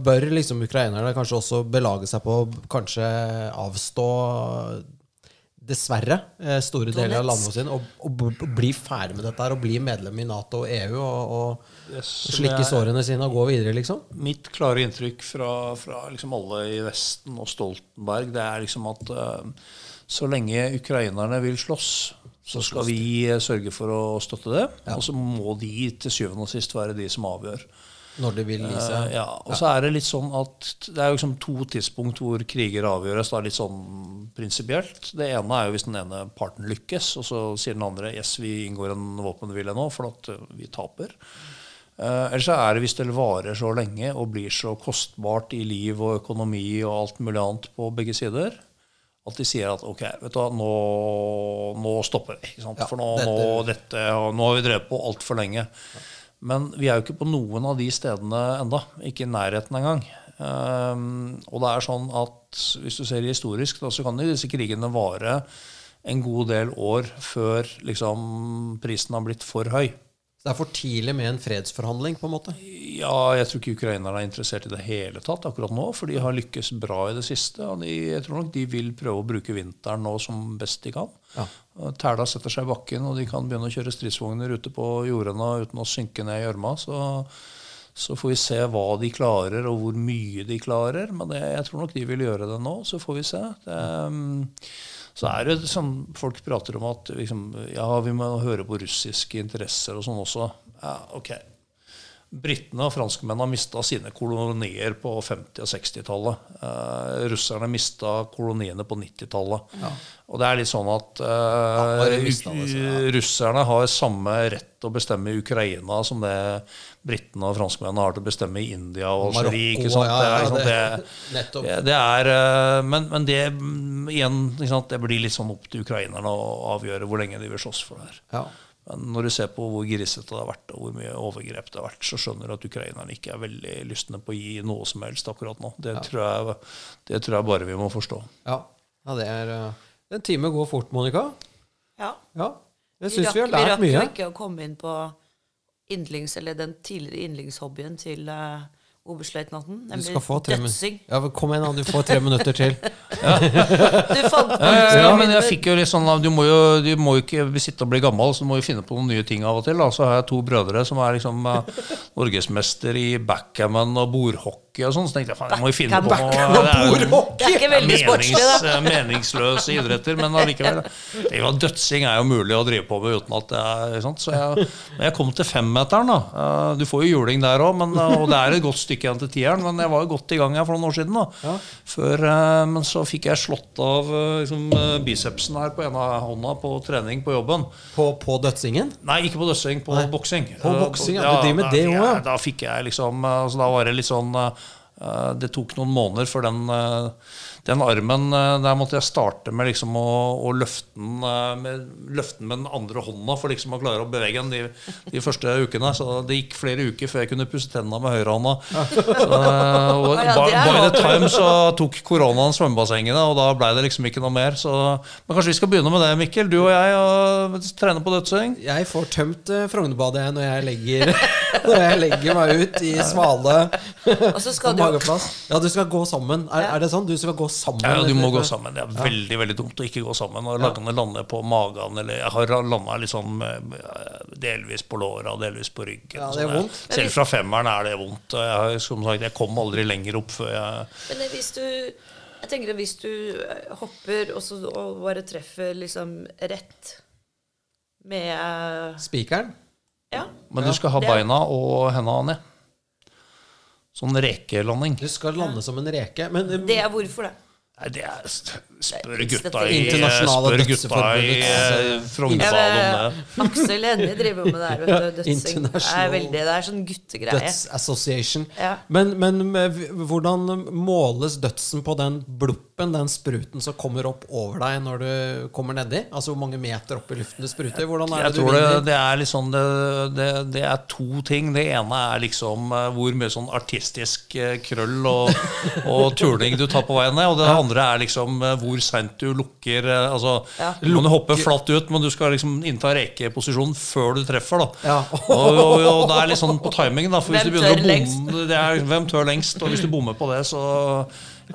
bør liksom ukrainerne kanskje også belage seg på kanskje avstå Dessverre eh, store deler av landet sine og, og b- bli ferdig med dette her og bli medlem i Nato og EU og, og slikke sårene sine og gå videre, liksom? Mitt klare inntrykk fra, fra liksom alle i Vesten og Stoltenberg, det er liksom at uh, så lenge ukrainerne vil slåss, så skal vi eh, sørge for å støtte det. Og så må de til syvende og sist være de som avgjør. Når de vil gi seg. Eh, ja, og så er det litt sånn at det er liksom to tidspunkt hvor kriger avgjøres. Da litt sånn prinsipielt. Det ene er jo hvis den ene parten lykkes, og så sier den andre yes, vi inngår en våpenhvile nå for at vi taper. Eh, Eller så er det hvis det varer så lenge og blir så kostbart i liv og økonomi og alt mulig annet på begge sider, at de sier at ok, vet du hva, nå, nå stopper vi. Ja, For nå, dette- nå, dette, nå har vi drevet på altfor lenge. Men vi er jo ikke på noen av de stedene enda, Ikke i nærheten engang. Um, og det er sånn at hvis du ser historisk, da, så kan disse krigene vare en god del år før liksom, prisen har blitt for høy. Så det er for tidlig med en fredsforhandling, på en måte? Ja, jeg tror ikke ukrainerne er interessert i det hele tatt akkurat nå, for de har lykkes bra i det siste. Og de, jeg tror nok de vil prøve å bruke vinteren nå som best de kan. Ja. Tæla setter seg i bakken, og de kan begynne å kjøre stridsvogner ute på jordene uten å synke ned i gjørma. Så, så får vi se hva de klarer, og hvor mye de klarer. Men det, jeg tror nok de vil gjøre det nå, så får vi se. Det, um, så er det sånn folk prater om at liksom, ja, vi må høre på russiske interesser og sånn også. Ja, ok. Britene og franskmennene har mista sine kolonier på 50- og 60-tallet. Eh, russerne mista koloniene på 90-tallet. Og det er litt sånn at eh, ja. russerne har samme rett til å bestemme i Ukraina som det britene og franskmennene har til å bestemme i India og Marokko, Algerie. ikke sant? ja, Det er liksom det- det, det, det er, eh, men, men det igjen, ikke sant? det blir litt sånn opp til ukrainerne å avgjøre hvor lenge de vil slåss for det her. Ja. Men når du ser på hvor grisete det har vært, og hvor mye overgrep det har vært, så skjønner du at ukrainerne ikke er veldig lystne på å gi noe som helst akkurat nå. Det, tror, jeg, det tror jeg bare vi må forstå. Ja, ja det er uh, En time går fort, Monica. Ja. Ja. Jeg syns vi har rakk- vi rakk ikke å komme inn på yndlings, eller den tidligere yndlingshobbyen til uh, oberstløytnanten. Du Nemlig skal få tre dødsing. Ja, kom igjen, da. Du får tre minutter til. (laughs) Du fant på Ja, ja, men jeg fikk jo litt sånn Du må jo, du må jo ikke sitte og bli gammel, så du må jo finne på noen nye ting av og til. Da. Så har jeg to brødre som er liksom uh, norgesmester i backgammon og bordhockey og sånn. Så tenkte jeg faen, jeg må jo finne på noe det er jo- menings, (laughs) meningsløse idretter, men allikevel. Det dødsing er jo mulig å drive på med uten at det er sant? Så jeg, jeg kom til femmeteren, da eh, Du får jo juling der òg, og det er et godt stykke igjen til tieren, men jeg var jo godt i gang her for noen år siden. da Før, eh, Men så fikk jeg slått av eh, liksom, eh, bicepsen her på ene hånda på trening på jobben. På, på dødsingen? Nei, ikke på dødsing, på boksing. På Eh, boksing, ja. Du driver med det fikk ja. Da fikk jeg liksom eh, altså, Da var det litt sånn eh, eh, Det tok noen måneder før den, eh, den armen eh, Der måtte jeg starte med liksom å, å løfte, den, eh, med, løfte den med den andre hånda for liksom å klare å bevege den de, de første ukene. Så det gikk flere uker før jeg kunne pusse tennene med høyrehånda. Så, eh, Ja, by, by the time så tok koronaen svømmebassengene, og da ble det liksom ikke noe mer. Så, men kanskje vi skal begynne med det, Mikkel. Du og jeg og trene på dødsing. Jeg får tømt uh, Frognerbadet når jeg legger (laughs) Når jeg legger meg ut i svale Og så skal du mageplass. Ja, du skal gå sammen. Er, er det sånn? Du skal gå sammen? Ja, du må gå sammen. Det er veldig veldig dumt å ikke gå sammen. Og lagene lande på magen, eller jeg har landa sånn med- delvis på låra, delvis på ryggen. Ja, det er sånn. vondt. Selv fra femmeren er det vondt. Jeg, har, som sagt, jeg kom aldri lenger opp før jeg Men hvis du Jeg tenker at hvis du eh, hopper og, så, og bare treffer liksom rett med eh, Spikeren? Ja. Men du skal ha beina og henda ned. Sånn rekelanding. Du skal lande som en reke. Men eh, Det er hvorfor, det. Nei, det er Spør gutta i Internasjonale Spør gutta i eh, Frognerbadet om det. Aksel Hennie driver med det her. Dødsing. (laughs) Det er veldig, det er sånn guttegreie. Døds Association. Ja. Men, men hvordan måles dødsen på den bluppen, den spruten som kommer opp over deg når du kommer nedi? Altså hvor mange meter opp i luften du spruter? Hvordan er Jeg det du tror det, det er liksom det, det, det er to ting. Det ene er liksom eh, hvor mye sånn artistisk eh, krøll og, og turning du tar på veien ned. Og det andre er liksom eh, hvor seint du lukker eh, Altså, Ja. Du kan hoppe flatt ut, men du skal liksom innta rekeposisjon før du treffer. da Ja. (laughs) og, og, og det er litt sånn på timingen. da For hvis Hvem du begynner å bomme det er, Hvem tør lengst? Og hvis du bommer på det, så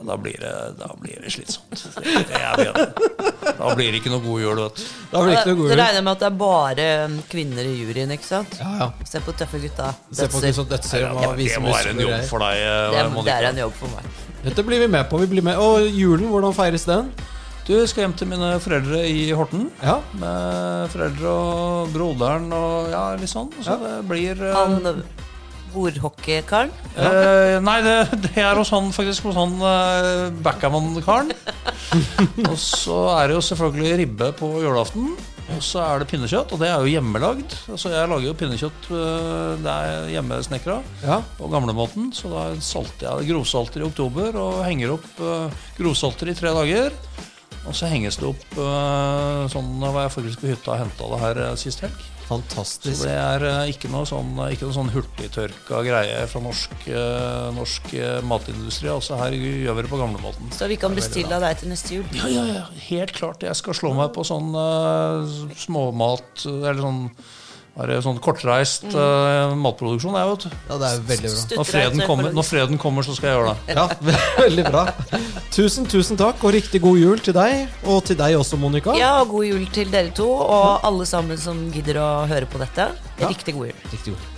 da, blir det, da blir det slitsomt. Det, det. Da blir det ikke noe god jul. vet du. Da blir det ikke noe god jul. regner jeg med at det er bare um, kvinner i juryen, ikke sant? Ja, ja. Se på tøffe gutta. Se på som dødser Ja, og det må være en jobb for deg. eh, Det, det er en jobb for meg. Dette blir vi med på. vi blir med. Og julen, hvordan feires den? Du skal hjem til mine foreldre i Horten. Ja, Med foreldre og broderen og ja, litt sånn. Så Ja. det blir eh, Han bordhockeykaren. eh, Nei, det, det er hos han faktisk hos han uh, backgammon-karen. (laughs) og så er det jo selvfølgelig ribbe på julaften. Og så er det pinnekjøtt, og det er jo hjemmelagd. Altså Jeg lager jo pinnekjøtt eh, Det er hjemmesnekra ja. på gamlemåten. Så da salter jeg grovsalter i oktober og henger opp uh, grovsalter i tre dager. Og så henges det opp eh, sånn var jeg faktisk på hytta og henta det her eh, sist helg. Så det er eh, ikke noe sånn, ikke noe sånn hurtigtørka greie fra norsk, eh, norsk eh, matindustri. Altså her gjør vi det på gamlemåten. Så vi kan bestille av deg til neste jul. Ja, ja, ja, helt klart. Jeg skal slå meg på sånn uh, småmat Eller sånn, er det sånn kortreist uh, matproduksjon. Jeg, vet. Ja, det er veldig bra. Når freden, kommer, når freden kommer, så skal jeg gjøre det. Ja, (laughs) veldig bra. Tusen, tusen takk, og riktig god jul til deg. Og til deg også, Monica. Ja, god jul til dere to, og alle sammen som gidder å høre på dette. Riktig god jul. Riktig jul.